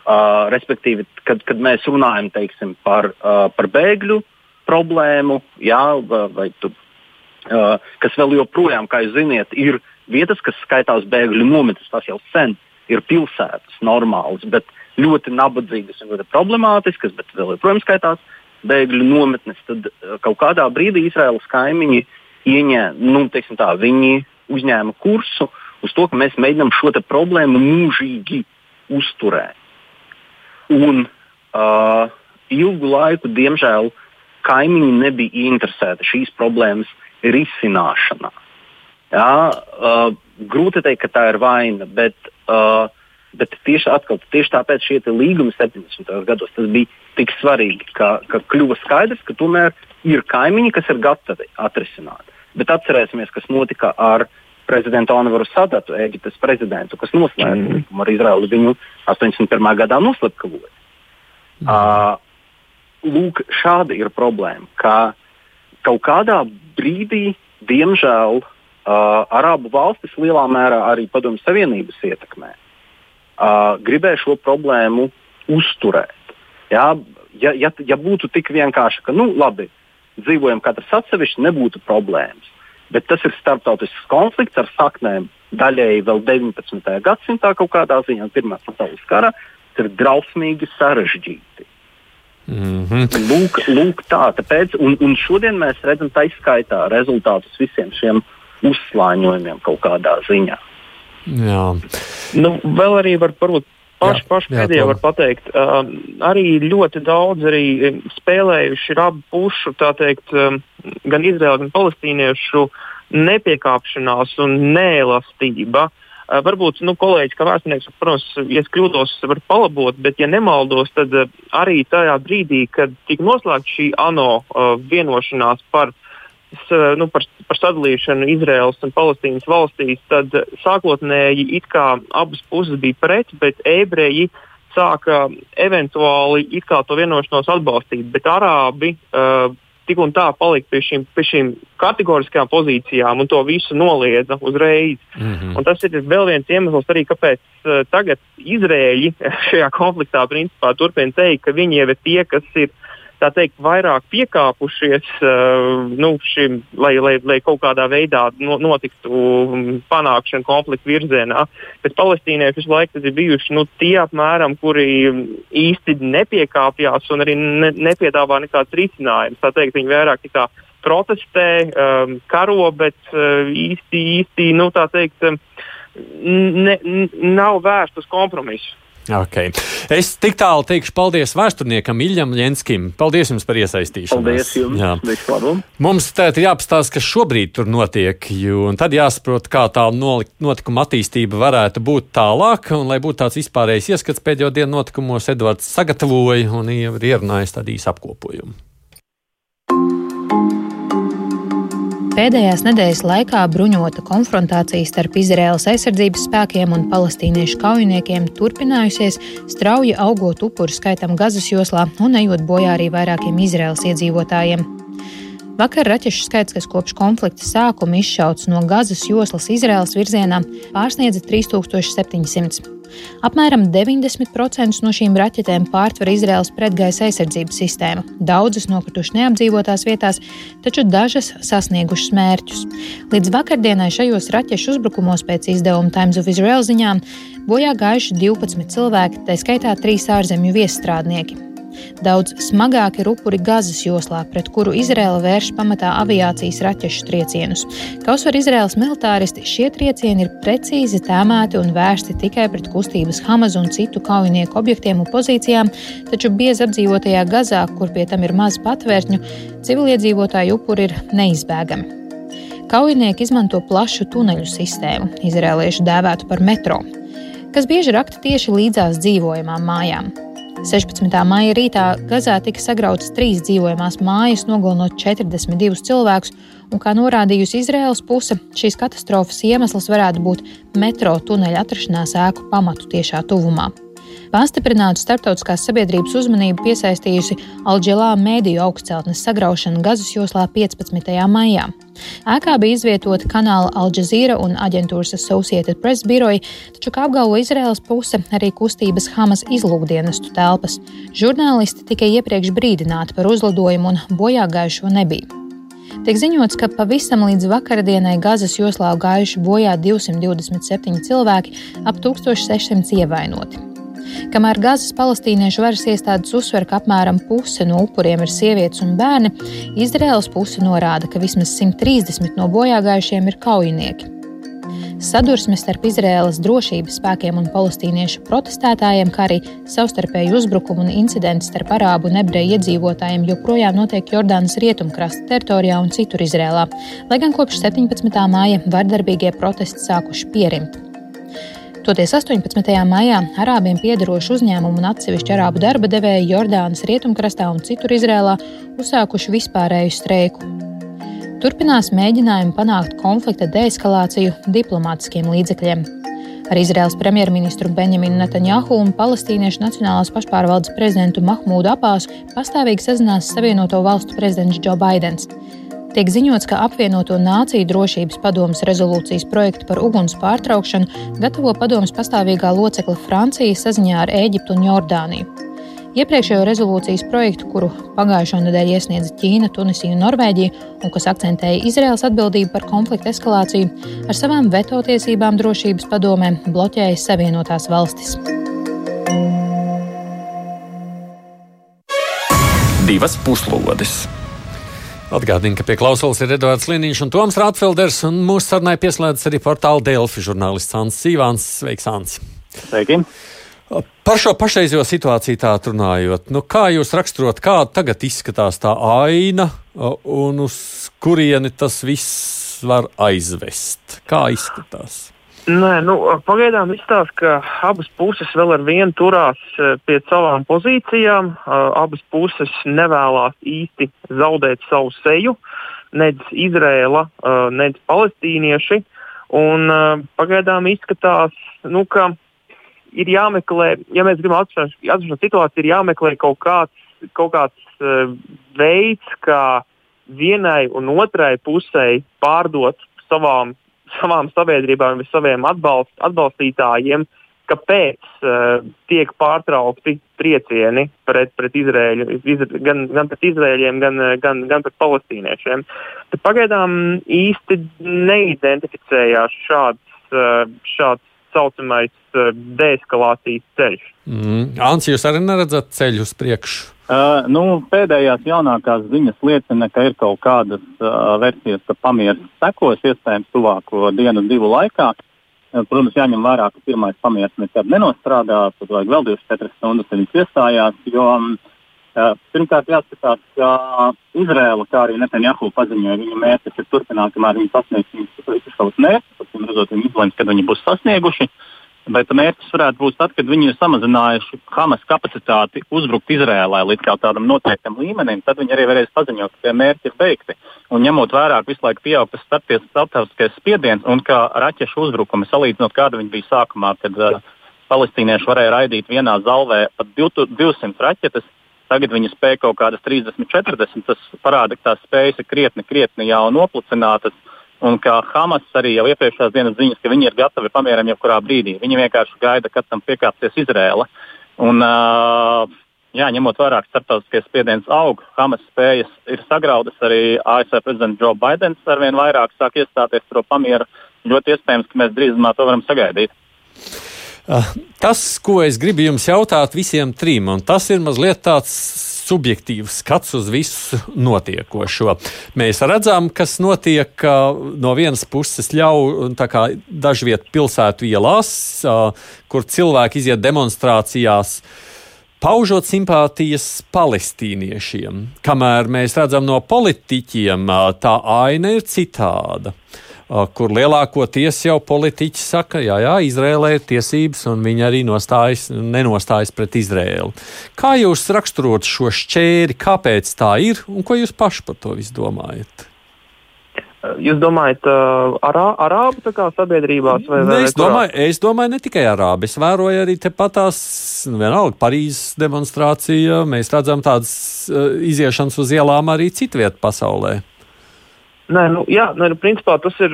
Speaker 4: Uh, respektīvi, kad, kad mēs runājam teiksim, par, uh, par bēgļu problēmu, jā, vai, vai tu, uh, kas vēl joprojām, kā jūs zināt, ir vietas, kas skaitās bēgļu nometnes, tas jau sen ir pilsētas, normālas, bet ļoti nabadzīgas un ļoti problemātiskas, bet vēl joprojām skaitās bēgļu nometnes. Tad uh, kaut kādā brīdī Izraēlas kaimiņi ieņēma, nu, tā, viņi uzņēma kursu uz to, ka mēs mēģinām šo problēmu mūžīgi uzturēt. Un uh, ilgu laiku, diemžēl, kaimiņi nebija interesēti šīs problēmas risināšanā. Jā, uh, grūti teikt, ka tā ir vaina, bet, uh, bet tieši, atkal, tieši tāpēc šie līgumi 70. gados bija tik svarīgi, ka, ka kļuva skaidrs, ka tomēr ir kaimiņi, kas ir gatavi atrisināt. Bet atcerēsimies, kas notika ar prezidentu Anvaru Sadatu, Eģiptes prezidentu, kas noslēdza mm. likumu ar Izraelu. Viņu 81. gadā noslepkavoja. Mm. Uh, lūk, šāda ir problēma, ka kaut kādā brīdī, diemžēl, uh, Arābu valstis lielā mērā arī Padomju Savienības ietekmē uh, gribēja šo problēmu uzturēt. Jā, ja, ja, ja būtu tik vienkārši, ka, nu, labi, dzīvojam katrs atsevišķi, nebūtu problēmas bet tas ir starptautisks konflikts ar saknēm daļēji vēl 19. gadsimtā kaut kādā ziņā, Pirmā pasaules kara. Tas ir drausmīgi sarežģīti. Mm -hmm. lūk, lūk, tā, tāpēc, un, un šodien mēs redzam tā izskaitā rezultātus visiem šiem uzslāņojumiem kaut kādā ziņā.
Speaker 3: Jā.
Speaker 6: Nu, vēl arī var varbūt pašu, pašu pēdējo var pateikt. Uh, arī ļoti daudz arī spēlējuši ir abu pušu, tā teikt, um, gan Izraēla, gan palestīniešu nepiekāpšanās un neelastība. Uh, varbūt nu, kolēģis, kā vēsturnieks, protams, ja es kļūdos, var palabot, bet, ja nemaldos, tad uh, arī tajā brīdī, kad tika noslēgta šī ANO uh, vienošanās par nu, par, par sadalīšanu Izraels un Palestīnas valstīs, tad sākotnēji it kā abas puses bija pret, bet ebreji sāka eventuāli to vienošanos atbalstīt, bet arābi uh, tik un tā palika pie šīm, pie šīm kategoriskajām pozīcijām un to visu noliedza uzreiz. Mm -hmm. Un tas ir vēl viens iemesls, arī, kāpēc uh, tagad Izrēļi šajā konfliktā principā turpina teikt, ka viņi jau ir tie, kas ir tā teikt, vairāk piekāpušies, uh, nu, šim, lai, lai, lai kaut kādā veidā no, notiktu um, panākšana konflikta virzienā. Bet palestīnieši visu laiku ir bijuši nu, tie apmēram, kuri īsti nepiekāpjas un arī ne, nepiedāvā nekādas risinājumus. Tā teikt, viņi vairāk kā protestē, um, karo, bet uh, īsti, īsti nu, teikt, um, ne, nav vērsts uz kompromisu.
Speaker 3: Okay. Es tik tālu teikšu paldies vēsturniekam Iljam Jenskim. Paldies jums par iesaistīšanos.
Speaker 4: Paldies jums! Jā.
Speaker 3: Mums tagad ir jāpastāsta, kas šobrīd tur notiek, jo tad jāsaprot, kā tā notikuma attīstība varētu būt tālāk, un lai būtu tāds vispārējais ieskats pēdējo dienu notikumos, Edvards sagatavoja un ir ierunājis tādu īsu apkopojumu.
Speaker 7: Pēdējās nedēļas laikā bruņota konfrontācija starp Izraēlas aizsardzības spēkiem un palestīniešu kaujiniekiem turpinājusies, strauji augot upuru skaitam Gazas joslā un ejot bojā arī vairākiem Izraēlas iedzīvotājiem. Vakar raķešu skaits, kas kopš konflikta sākuma izšauts no Gazas joslas Izraēlas virzienā, pārsniedza 3700. Apmēram 90% no šīm raķetēm pārtver Izraels pretgaisa aizsardzības sistēmu. Daudzas nokritušas neapdzīvotās vietās, taču dažas sasniegušas mērķus. Līdz vakardienai šajos raķešu uzbrukumos pēc izdevuma Times of Israel ziņām bojā gājuši 12 cilvēki, tā skaitā trīs ārzemju viesstrādnieki. Daudz smagāk ir upuri Gazas joslā, pret kuru Izraela vērš pamatā aviācijas raķešu triecienus. Kā uzsver Izraels militāristi, šie triecieni ir precīzi tēmēti un vērsti tikai pret kustības Hamas un citu kaujinieku objektiem un pozīcijām, taču biezi apdzīvotajā Gazā, kur pie tam ir maz patvērtņu, civiliedzīvotāju upuri ir neizbēgami. Kaujinieki izmanto plašu tuneļu sistēmu, izrēliešu dēvētu par metro, kas bieži rakta tieši līdzās dzīvojamām mājām. 16. maija rītā Gazā tika sagrautas trīs dzīvojamās mājas, nogalinot 42 cilvēkus, un, kā norādījusi Izraēlas puse, šīs katastrofas iemesls varētu būt metro tuneļa atrašanās ēku pamatu tiešā tuvumā. Pastiprinātu starptautiskās sabiedrības uzmanību piesaistījusi Alģelā mēdīju augstceltnes sagraušana Gazas joslā 15. maijā. Ēkā bija izvietota kanāla Alžēzīra un aģentūras Associated Press biroji, taču, kā apgalvo Izraels puse, arī kustības Hamas izlūkdienestu telpas. Žurnālisti tikai iepriekš brīdināti par uzlidojumu un bojā gājušo nebija. Tiek ziņots, ka pavisam līdz vakardienai Gazas joslā gājuši bojā 227 cilvēki, ap 1600 ievainoti. Kamēr Gazas palestīniešu varas iestādes uzsver, ka apmēram puse no upuriem ir sievietes un bērni, Izraēlas puse norāda, ka vismaz 130 no bojāgājušiem ir kaujinieki. Sadursme starp Izraēlas drošības spēkiem un palestīniešu protestētājiem, kā arī savstarpēju uzbrukumu un incidentu starp arābu un ebreju iedzīvotājiem joprojām notiek Jordānas rietumkrasta teritorijā un citur Izrēlā, lai gan kopš 17. māja vardarbīgie protesti sākuši pierimt. Toties 18. maijā arābiem piederošu uzņēmumu un atsevišķu arābu darba devēju Jordānas rietumkrastā un citur Izrēlā uzsākuši vispārēju streiku. Turpinās mēģinājumi panākt konflikta deeskalāciju diplomātiskiem līdzekļiem. Ar Izraels premjerministru Benjaminu Netanjahu un Palestīniešu Nacionālās pašpārvaldes prezidentu Mahmūdu Apāsu pastāvīgi sazinās Savienoto valstu prezidents Džo Baidens. Tiek ziņots, ka apvienoto Nāciju drošības padomus rezolūcijas projektu par uguns pārtraukšanu gatavo padomus pastāvīgā locekle Francija saziņā ar Ēģiptu un Jordāniju. Iepriekšējo rezolūcijas projektu, kuru pagājušo nedēļu iesniedza Ķīna, Tunisija un Norvēģija, un kas akcentēja Izraels atbildību par konfliktu eskalāciju, ar savām veto tiesībām drošības padomē bloķēja Savienotās valstis.
Speaker 1: Divas puslodes!
Speaker 3: Atgādinu, ka pie klausulas ir Edvards Liniņš un Toms Rātfelders, un mūsu sarunai pieslēdzas arī portāla Delfi žurnālists Ants Sīvāns. Sveiks, Ants!
Speaker 5: Sveiki!
Speaker 3: Par šo pašreizējo situāciju tā runājot, nu, kā jūs raksturot, kāda tagad izskatās tā aina un uz kurieni tas viss var aizvest? Kā izskatās?
Speaker 6: Nē, nu, pagaidām izstāsta, ka abas puses vēl ar vienu turās e, pie savām pozīcijām. Abas puses nevēlas īsti zaudēt savu seju, nedz Izrēla, nedz palestīnieši. Un, pagaidām izskatās, nu, ka ir jāmeklē, ja mēs gribam atrast situāciju, ir jāmeklē kaut kāds, kaut kāds veids, kā vienai un otrai pusē pārdot savām savām sabiedrībām, saviem atbalst, atbalstītājiem, kāpēc uh, tiek pārtraukti triecieni pret, pret Izrēļu, izra, gan, gan pret Izrēļiem, gan, gan, gan pret palestīniešiem. Tad pagaidām īsti neidentificējās šāds, uh, šāds saucamais uh, deeskalācijas ceļš.
Speaker 3: Mm. Ants, jūs arī neredzat ceļu uz priekšu?
Speaker 8: Uh, nu, pēdējās jaunākās ziņas liecina, ka ir kaut kādas uh, versijas, ka pamieris sekos iespējams tuvāko dienu, divu laikā. Protams, jāņem vērā, ka pirmais pamieris nekad nenostrādā, tad vajag vēl 24 stundas, kad viņš iestājās. Jo, uh, pirmkārt, jāskatās, ka Izraela, kā arī Netanjahu paziņoja, viņa mērķis ir turpināt, kamēr viņi sasniegs savus mērķus, pēc redzot, viņi izlems, kad viņi būs sasnieguši. Bet mērķis varētu būt tad, kad viņi ir samazinājuši Hamas kapacitāti uzbrukt Izrēlai līdz kādam noteiktam līmenim, tad viņi arī varēs paziņot, ka tie mērķi ir beigti. Un ņemot vērā, ka visu laiku pieaug tas starptautiskais spiediens un ka raķešu uzbrukumi salīdzinot, kāda viņi bija sākumā, kad uh, palestīnieši varēja raidīt vienā zalvē pat 200 raķetes, tagad viņi spēj kaut kādas 30, 40. Tas parāda, ka tās spējas ir krietni, krietni jau noplicinātas. Un kā Hamas arī jau iepriekšējās dienas ziņas, ka viņi ir gatavi pamieram jebkurā brīdī. Viņi vienkārši gaida, kad tam piekāpsies Izrēla. Un, uh, jā, ņemot vērā, ka starptautiskais spiediens aug, Hamas spējas ir sagraudas, arī ASV prezidents Joe Bidenis ar vien vairāk sāk iestāties par pamieru. Ļoti iespējams, ka mēs drīzumā to varam sagaidīt.
Speaker 3: Tas, ko es gribu jums jautāt visiem trim, un tas ir mazliet tāds subjektīvs skats uz visu notiekošo. Mēs redzam, kas notiek no vienas puses ļauj dažviet pilsētu ielās, kur cilvēki iziet demonstrācijās paužot simpātijas palestīniešiem. Kamēr mēs redzam no politiķiem, tā aina ir citāda kur lielākoties jau politiķi saka, jā, jā, Izrēlē ir tiesības, un viņi arī nostājas, nenostājas pret Izrēlu. Kā jūs raksturot šo šķēri, kāpēc tā ir, un ko jūs paši par to visu domājat?
Speaker 6: Jūs domājat, arā, arābu sabiedrībās vai,
Speaker 3: ne? Es domāju, es domāju, ne tikai arābi. Es vēroju arī tepatās, vienalga, Parīzes demonstrācija. Mēs redzam tādas iziešanas uz ielām arī citviet pasaulē.
Speaker 6: Nē, nu, jā, nu, principā tas ir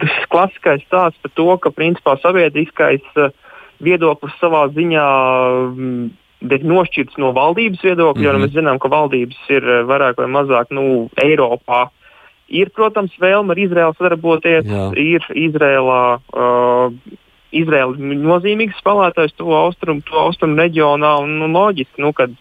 Speaker 6: tas klasiskais stāsts par to, ka principā sabiedriskais uh, viedoklis savā ziņā mm, tiek nošķirts no valdības viedokļa, mm -hmm. mēs zinām, ka valdības ir uh, vairāk vai mazāk nu, Eiropā. Ir, protams, vēlme ar Izraelu sadarboties, jā. ir Izrēlā. Uh, Izraela ir nozīmīgs spēlētājs to austrumu, to austrumu reģionā. Un, nu, loģiski, nu, kad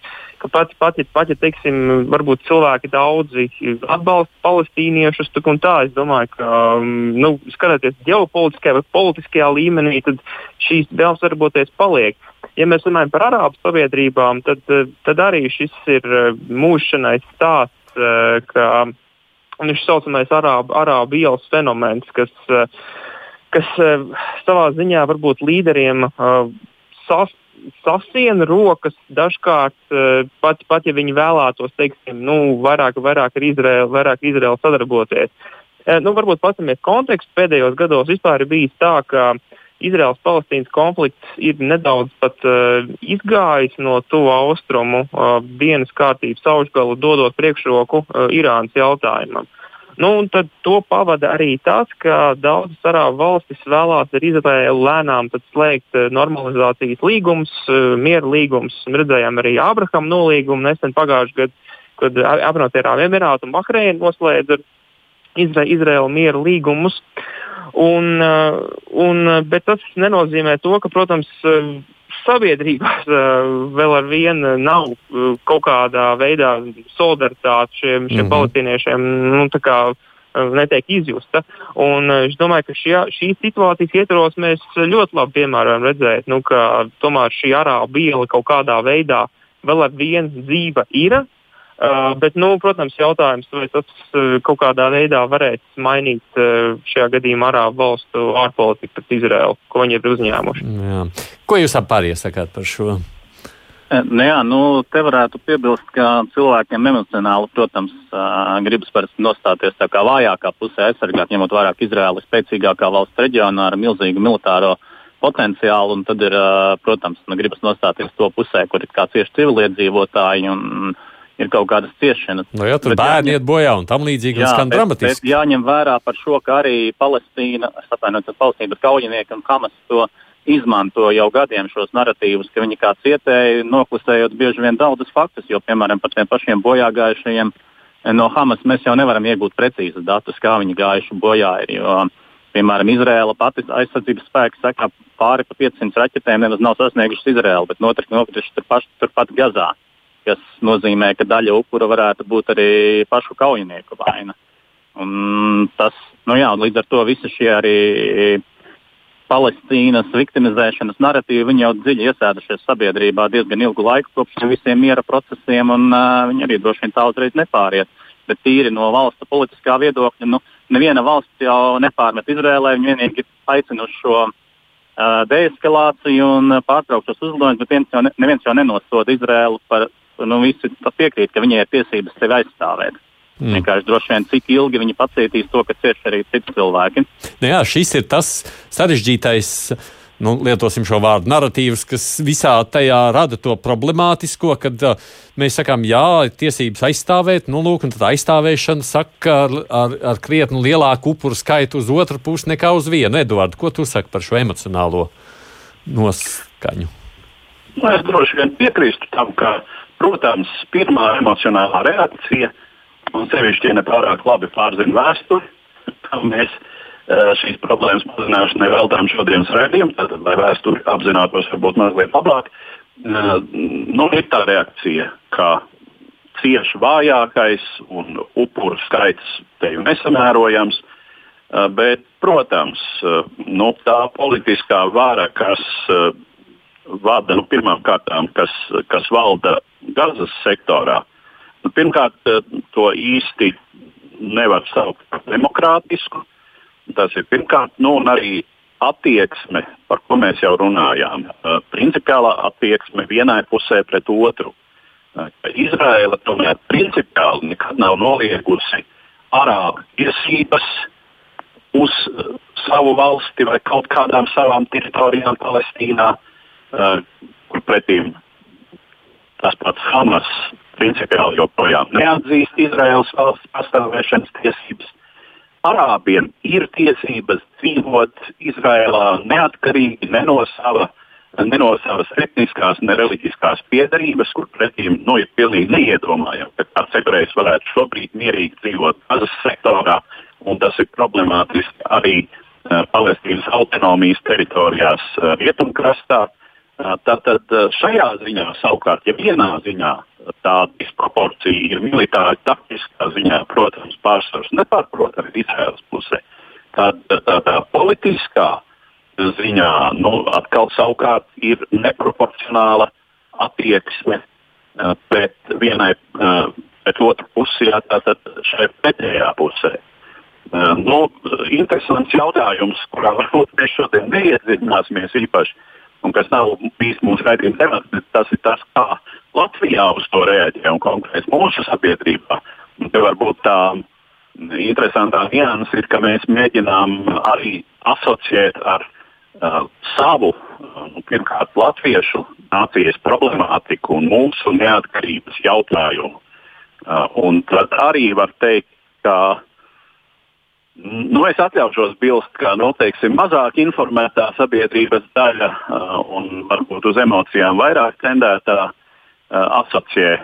Speaker 6: ka pat, pat, ja, pat, ja teiksim, varbūt cilvēki daudzi atbalsta palestīniešus, un tā es domāju, ka, um, nu, skatoties ģeopolitiskajā vai politiskajā līmenī, tad šīs vēlmes varbūt paliek. Ja mēs runājam par arābu sabiedrībām, tad, tad arī šis ir uh, mūžšanais stāsts, uh, ka šis saucamais arābu, arābu ielas fenomens, kas, uh, kas savā ziņā varbūt līderiem sas, sasiena rokas dažkārt, eh, pat, pat ja viņi vēlētos, teiksim, nu, vairāk, vairāk ar Izraelu, vairāk Izraelu sadarboties. Eh, nu, varbūt paskatāmies kontekstu. Pēdējos gados vispār ir bijis tā, ka Izraels-Palestīnas konflikts ir nedaudz pat uh, izgājis no tuvu austrumu uh, dienas kārtības augšgalu, dodot priekšroku uh, Irānas jautājumam. Uh, Nu, tad to pavada arī tas, ka daudzas arābu valstis vēlās ar Izraēlu lēnām slēgt eh, normalizācijas līgumus, eh, miera līgumus. Redzējām arī Abrahama nolīgumu nesen pagājušajā gadā, kad apvienotie Arābu Emirāti un Bahreina noslēdza Izra Izraēlu miera līgumus. Un, eh, un, bet tas nenozīmē to, ka, protams, sabiedrībās vēl ar vienu nav kaut kādā veidā solidaritāte šiem, šiem mm -hmm. palestīniešiem. Nu, netiek izjusta. Un es domāju, ka šie, šīs situācijas ietvaros mēs ļoti labi piemēram redzēt, nu, ka tomēr šī arābu iela kaut kādā veidā vēl ar vienu dzīva ir. Uh, bet, nu, protams, jautājums, vai tas uh, kaut kādā veidā varēs mainīt uh, šajā gadījumā arābu valstu ārpolitiku pret Izraelu, ko viņi ir uzņēmuši.
Speaker 3: Jā. Ko jūs pārējie sakāt par šo?
Speaker 8: Nu, jā, nu, te varētu piebilst, ka cilvēkiem emocionāli, protams, gribas parasti nostāties tā kā vājākā pusē, aizsargāt, ņemot Izraela ir spēcīgākā valsts reģionā ar milzīgu militāro potenciālu, un tad ir, protams, nu, gribas nostāties to pusē, kur ir kā cieši civiliedzīvotāji. Un, uh, ir kaut kādas ciešanas.
Speaker 3: No, nu jā, tur bet bērni jāņem, iet bojā un tam līdzīgi, jā, skan bet, dramatiski.
Speaker 8: Bet jāņem vērā par šo, ka arī Palestīna, es atvainojos, tas Palestīna, bet kaujinieki un Hamas to izmanto jau gadiem šos narratīvus, ka viņi kā cietēji, noklusējot bieži vien daudzus faktus, jo, piemēram, par tiem pašiem bojāgājušajiem no Hamas mēs jau nevaram iegūt precīzus datus, kā viņi gājuši bojā. Ir, jo, piemēram, Izraela pati aizsardzības spēki saka, pāri pa 500 raķetēm nemaz nav sasniegušas Izraelu, bet nokrituši turpat, turpat Gazā kas nozīmē, ka daļa upura varētu būt arī pašu kaujinieku vaina. Un tas, nu jā, līdz ar to visi šie arī Palestīnas viktimizēšanas narratīvi, jau dziļi iesēdušies sabiedrībā diezgan ilgu laiku kopš visiem miera procesiem, un uh, viņi arī droši vien tā uzreiz nepāriet. Bet tīri no valsts politiskā viedokļa, nu, neviena valsts jau nepārmet Izrēlē, viņi vienīgi aicina uz šo uh, deeskalāciju un pārtraukt šos uzlidojumus, bet viens jau ne, neviens jau nenosoda Izrēlu par, nu, visi piekrīt, ka viņai ir tiesības sevi aizstāvēt. Mm. Vienkārši droši vien, cik ilgi viņi pacietīs to, ka cieš arī citi cilvēki.
Speaker 3: Nu jā, šis ir tas sarežģītais. Nu, lietosim šo vārdu narratīvs, kas visā tajā rada to problemātisko, kad uh, mēs sakām, jā, ir tiesības aizstāvēt, nu, lūk, un tad aizstāvēšana saka ar, ar, ar krietni lielāku upuru skaitu uz otru pusi nekā uz vienu. Eduards, ko tu saki par šo emocionālo noskaņu?
Speaker 5: Nu, es droši vien piekrītu tam, ka, protams, pirmā emocionālā reakcija ir un sevišķi, ja ne pārāk labi pārzina vēsturi, tam mēs uh, šīs problēmas mazināšanai veltām šodienas redzējumu, tad, lai vēsturi apzinātos varbūt mazliet labāk. Uh, nu, ir tā reakcija, ka cieši vājākais un upuru skaits te jau nesamērojams. Uh, bet, protams, nu, tā politiskā vara, kas vada nu, pirmām kārtām, kas, kas valda Gazas sektorā, Nu, pirmkārt, eh, to īsti nevar saukt par demokrātisku. Tas ir pirmkārt, nu, un arī attieksme, par ko mēs jau runājām. Uh, principiālā attieksme vienai pusē pret otru. Uh, Izraela tomēr principiāli nekad nav noliegusi arābu tiesības uz savu valsti vai kaut kādām savām teritorijām Palestīnā, kur pretīm tas pats Hamas principiāli joprojām neatzīst Izraels valsts pastāvēšanas tiesības. Arābiem ir tiesības dzīvot Izrēlā neatkarīgi ne no, sava, ne no savas etniskās, ne reliģiskās piedarības, kur pretīm nu, ir pilnīgi neiedomājami, ka kāds ebrejs varētu šobrīd mierīgi dzīvot Gazas sektorā, un tas ir problemātiski arī uh, Palestīnas autonomijas teritorijās uh, rietumkrastā. Uh, Tātad šajā ziņā savukārt, ja vienā ziņā tā disproporcija ir militāri taktiskā ziņā, protams, pārsvars nepārprotami Izraels pusē. Tad tā, tā, tā politiskā ziņā nu, atkal savukārt ir neproporcionāla attieksme pret vienai, pret otru pusi, jā, tātad šai pretējā pusē. Nu, interesants jautājums, kurā varbūt mēs šodien neiedziļināsimies īpaši, un kas nav bijis mūsu raidījuma temats, tas ir tas, kā Latvijā uz to reaģē un konkrēti mūsu sabiedrībā. Te varbūt tā interesantā nianses ir, ka mēs mēģinām arī asociēt ar uh, savu, uh, pirmkārt, latviešu nācijas problemātiku un mūsu neatkarības jautājumu. Uh, un tad arī var teikt, ka nu, es atļaušos bilst, ka nu, teiksim, mazāk informētā sabiedrības daļa uh, un varbūt uz emocijām vairāk tendētā uh, asociē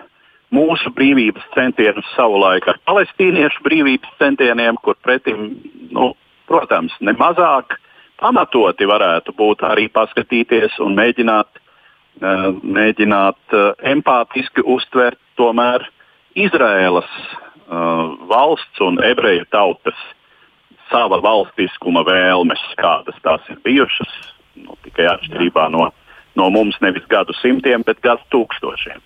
Speaker 5: mūsu brīvības centienus savulaik ar palestīniešu brīvības centieniem, kur pretim, nu, protams, nemazāk pamatoti varētu būt arī paskatīties un mēģināt, uh, mēģināt empātiski uztvert tomēr Izraēlas valsts un ebreju tautas sava valstiskuma vēlmes, kādas tās ir bijušas, nu, tikai atšķirībā no no mums nevis gadu simtiem, bet gadu tūkstošiem.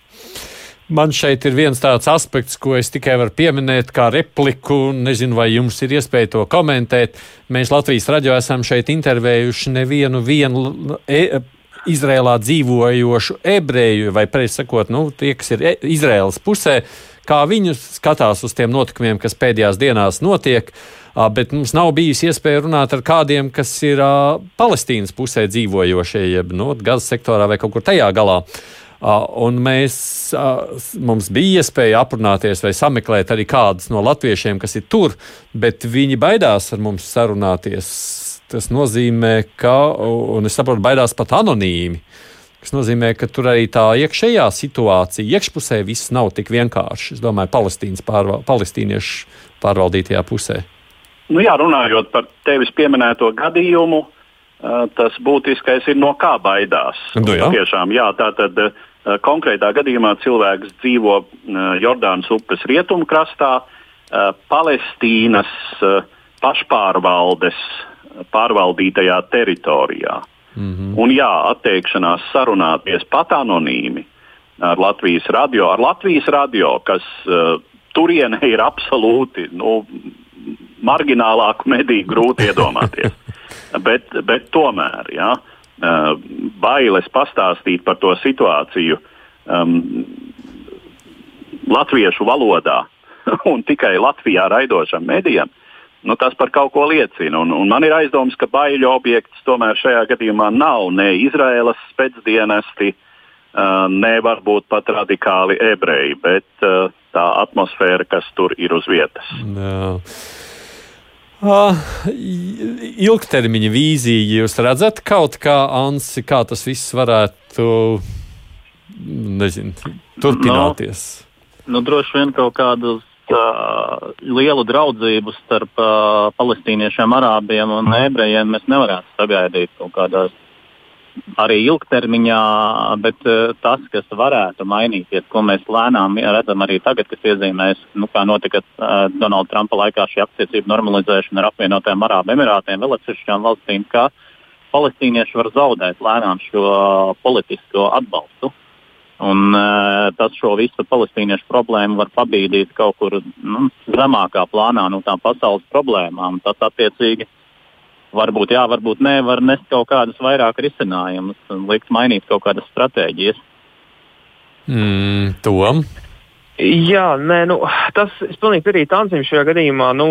Speaker 3: Man šeit ir viens tāds aspekts, ko es tikai varu pieminēt, kā repliku. Nezinu, vai jums ir iespēja to komentēt. Mēs Latvijas raidījumā esam šeit intervējuši nevienu vienu, e, Izrēlā dzīvojošu ebreju, vai precīzi sakot, nu, tie, kas ir e, Izraēlas pusē, kā viņi skatās uz tiem notikumiem, kas pēdējās dienās notiek. Bet mums nav bijusi iespēja runāt ar kādiem, kas ir Palestīnas pusē dzīvojošie, jeb no nu, Gazas sektorā vai kaut kur tajā galā. Un mēs, mums bija iespēja aprunāties vai sameklēt arī kādus no latviešiem, kas ir tur, bet viņi baidās ar mums sarunāties. Tas nozīmē, ka, un es saprotu, baidās pat anonīmi. Tas nozīmē, ka tur arī tā iekšējā situācija, iekšpusē viss nav tik vienkārši. Es domāju, Palestīnas pārval, palestīniešu pārvaldītajā pusē.
Speaker 5: Nu jā, runājot par tevis pieminēto gadījumu, tas būtiskais ir no kā baidās.
Speaker 3: Nu, jā.
Speaker 5: Tiešām, jā, tā tad konkrētā gadījumā cilvēks dzīvo Jordānas upes rietumkrastā, Palestīnas pašpārvaldes pārvaldītajā teritorijā. Mm -hmm. Un jā, atteikšanās sarunāties pat anonīmi ar Latvijas radio, ar Latvijas radio kas uh, turienē ir absolūti nu, marginālāku mediju grūti iedomāties. bet, bet tomēr, uh, bailes pastāstīt par to situāciju um, latviešu valodā un tikai Latvijā raidošam medijam, uh, nu, tas par kaut ko liecina. Un, un man ir aizdoms, ka baiļu objekts tomēr šajā gadījumā nav ne Izraēlas spēcdienesti, uh, ne varbūt pat radikāli ebreji, bet uh, tā atmosfēra, kas tur ir uz vietas.
Speaker 3: Jā. Uh, ilgtermiņa vīzija, jūs redzat kaut kā, Ansi, kā tas viss varētu nezinu, turpināties?
Speaker 9: Nu, nu, droši vien kaut kādus uh, lielu draudzību starp uh, palestīniešiem, arābiem un ebrejiem mēs nevarētu sagaidīt kaut kādās arī ilgtermiņā, bet uh, tas, kas varētu mainīties, ko mēs lēnām redzam arī tagad, kas iezīmēs, nu, kā notika uh, Donalda Trumpa laikā šī attiecību normalizēšana ar apvienotajām Arābu Emirātiem, vēl atsevišķām valstīm, ka palestīnieši var zaudēt lēnām šo politisko atbalstu. Un, uh, tas šo visu palestīniešu problēmu var pabīdīt kaut kur nu, zemākā plānā no tām pasaules problēmām. Tas attiecīgi varbūt jā, varbūt nē, var nest kaut kādus vairāk risinājumus un likt mainīt kaut kādas stratēģijas.
Speaker 3: Mm, tom.
Speaker 6: Jā, nē, nu, tas es pilnīgi piekrītu Ansim šajā gadījumā. Nu,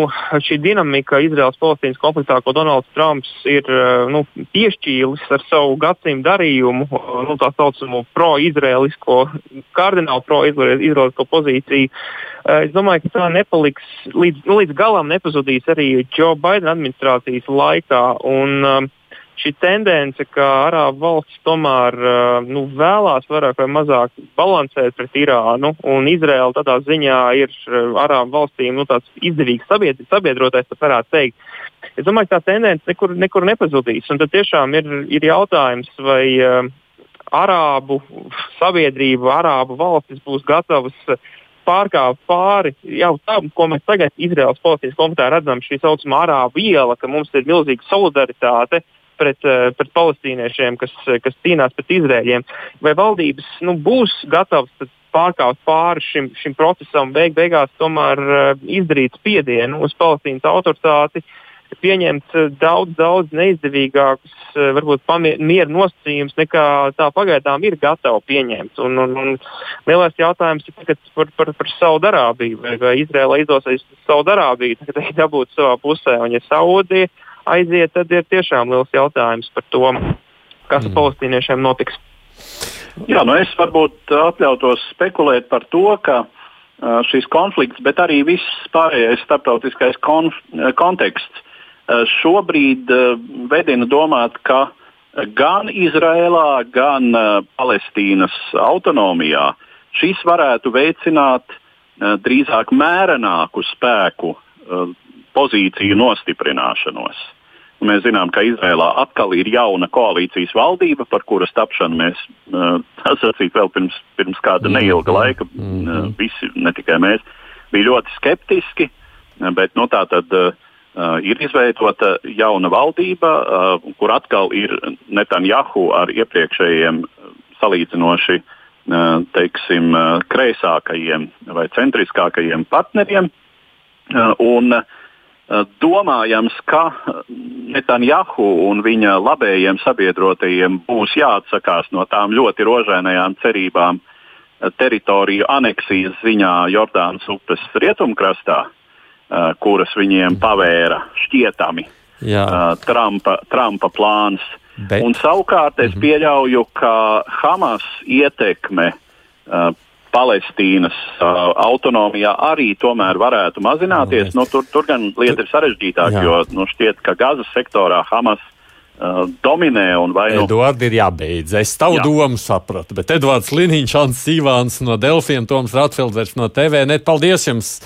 Speaker 6: šī dinamika Izraels-Palestīnas konfliktā, ko Donalds Trumps ir eh, nu, piešķīlis ar savu gadsimtu darījumu, nu, tā saucamo pro-izraelisko, kardināli pro-izraelisko pozīciju, eh, es domāju, ka tā nepaliks līdz, nu, līdz galam nepazudīs arī Joe Biden administrācijas laikā. Un, um, šī tendence, ka Arābu valstis tomēr uh, nu, vēlās vairāk vai mazāk balansēt pret Irānu, un Izraela tādā ziņā ir uh, Arābu valstīm nu, izdevīgs sabied, sabiedrotais, tā varētu teikt. Es domāju, ka tā tendence nekur, nekur nepazudīs. Un tad tiešām ir, ir jautājums, vai uh, Arābu sabiedrība, Arābu valstis būs gatavas pārkāpt pāri jau tam, ko mēs tagad Izraels policijas komitē redzam, šī saucamā arābu iela, ka mums ir milzīga solidaritāte pret, eh, pret palestīniešiem, kas, kas cīnās pret Izrēļiem. Vai valdības nu, būs gatavas pārkāpt pāri šim, šim procesam, beig, beigās tomēr uh, izdarīt spiedienu uz Palestīnas autoritāti, pieņemt daudz, daudz neizdevīgākus, varbūt mieru nosacījumus, nekā tā pagaidām ir gatava pieņemt. Un, un, un lielais jautājums ir par, par, par Saudarābiju. Vai, vai Izraēlai izdosies Saudarābiju tagad dabūt savā pusē, un ja Saudija aiziet, tad ir tiešām liels jautājums par to, kas mm. palestīniešiem notiks.
Speaker 5: Jā, nu es varbūt atļautos spekulēt par to, ka uh, šis konflikts, bet arī viss pārējais starptautiskais konf, konteksts uh, šobrīd uh, vedina domāt, ka gan Izrēlā, gan Palestīnas autonomijā šis varētu veicināt drīzāk mērenāku spēku pozīciju nostiprināšanos. Mēs zinām, ka Izrēlā atkal ir jauna koalīcijas valdība, par kuras tapšanu mēs uh, sacīt vēl pirms, pirms kāda mhm. neilga laika. Uh, visi, ne tikai mēs, bija ļoti skeptiski, bet nu, tā tad uh, ir izveidota jauna valdība, uh, kur atkal ir Netanjahu ar iepriekšējiem salīdzinoši uh, teiksim, uh, kreisākajiem vai centriskākajiem partneriem. Uh, un, uh, Eh, domājams, ka Netanjahu un viņa labējiem sabiedrotajiem būs jāatsakās no tām ļoti rožainajām cerībām eh, teritoriju aneksijas ziņā Jordānas upes rietumkrastā, eh, kuras viņiem pavēra šķietami. Trumpa, Trumpa plāns. Bet... Un savukārt es mhm. pieļauju, ka Hamas ietekme Palestīnas uh, autonomijā arī tomēr varētu mazināties. Nu, tur, tur gan lieta ir sarežģītāka, jo nu, šķiet, ka Gazas sektorā Hamas uh, dominē un vai nu.
Speaker 3: Eduards ir jābeidz. Es tavu Jā. domu sapratu, bet Edvards Liniņš, Ants Sīvāns no Delfiem, Toms Ratfelders no TV. Net, paldies jums!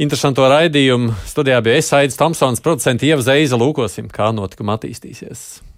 Speaker 3: Interesanto raidījumu studijā bija es, Aits Tomsons, producents Ieva Zeiza. Lūkosim, kā notikuma attīstīsies.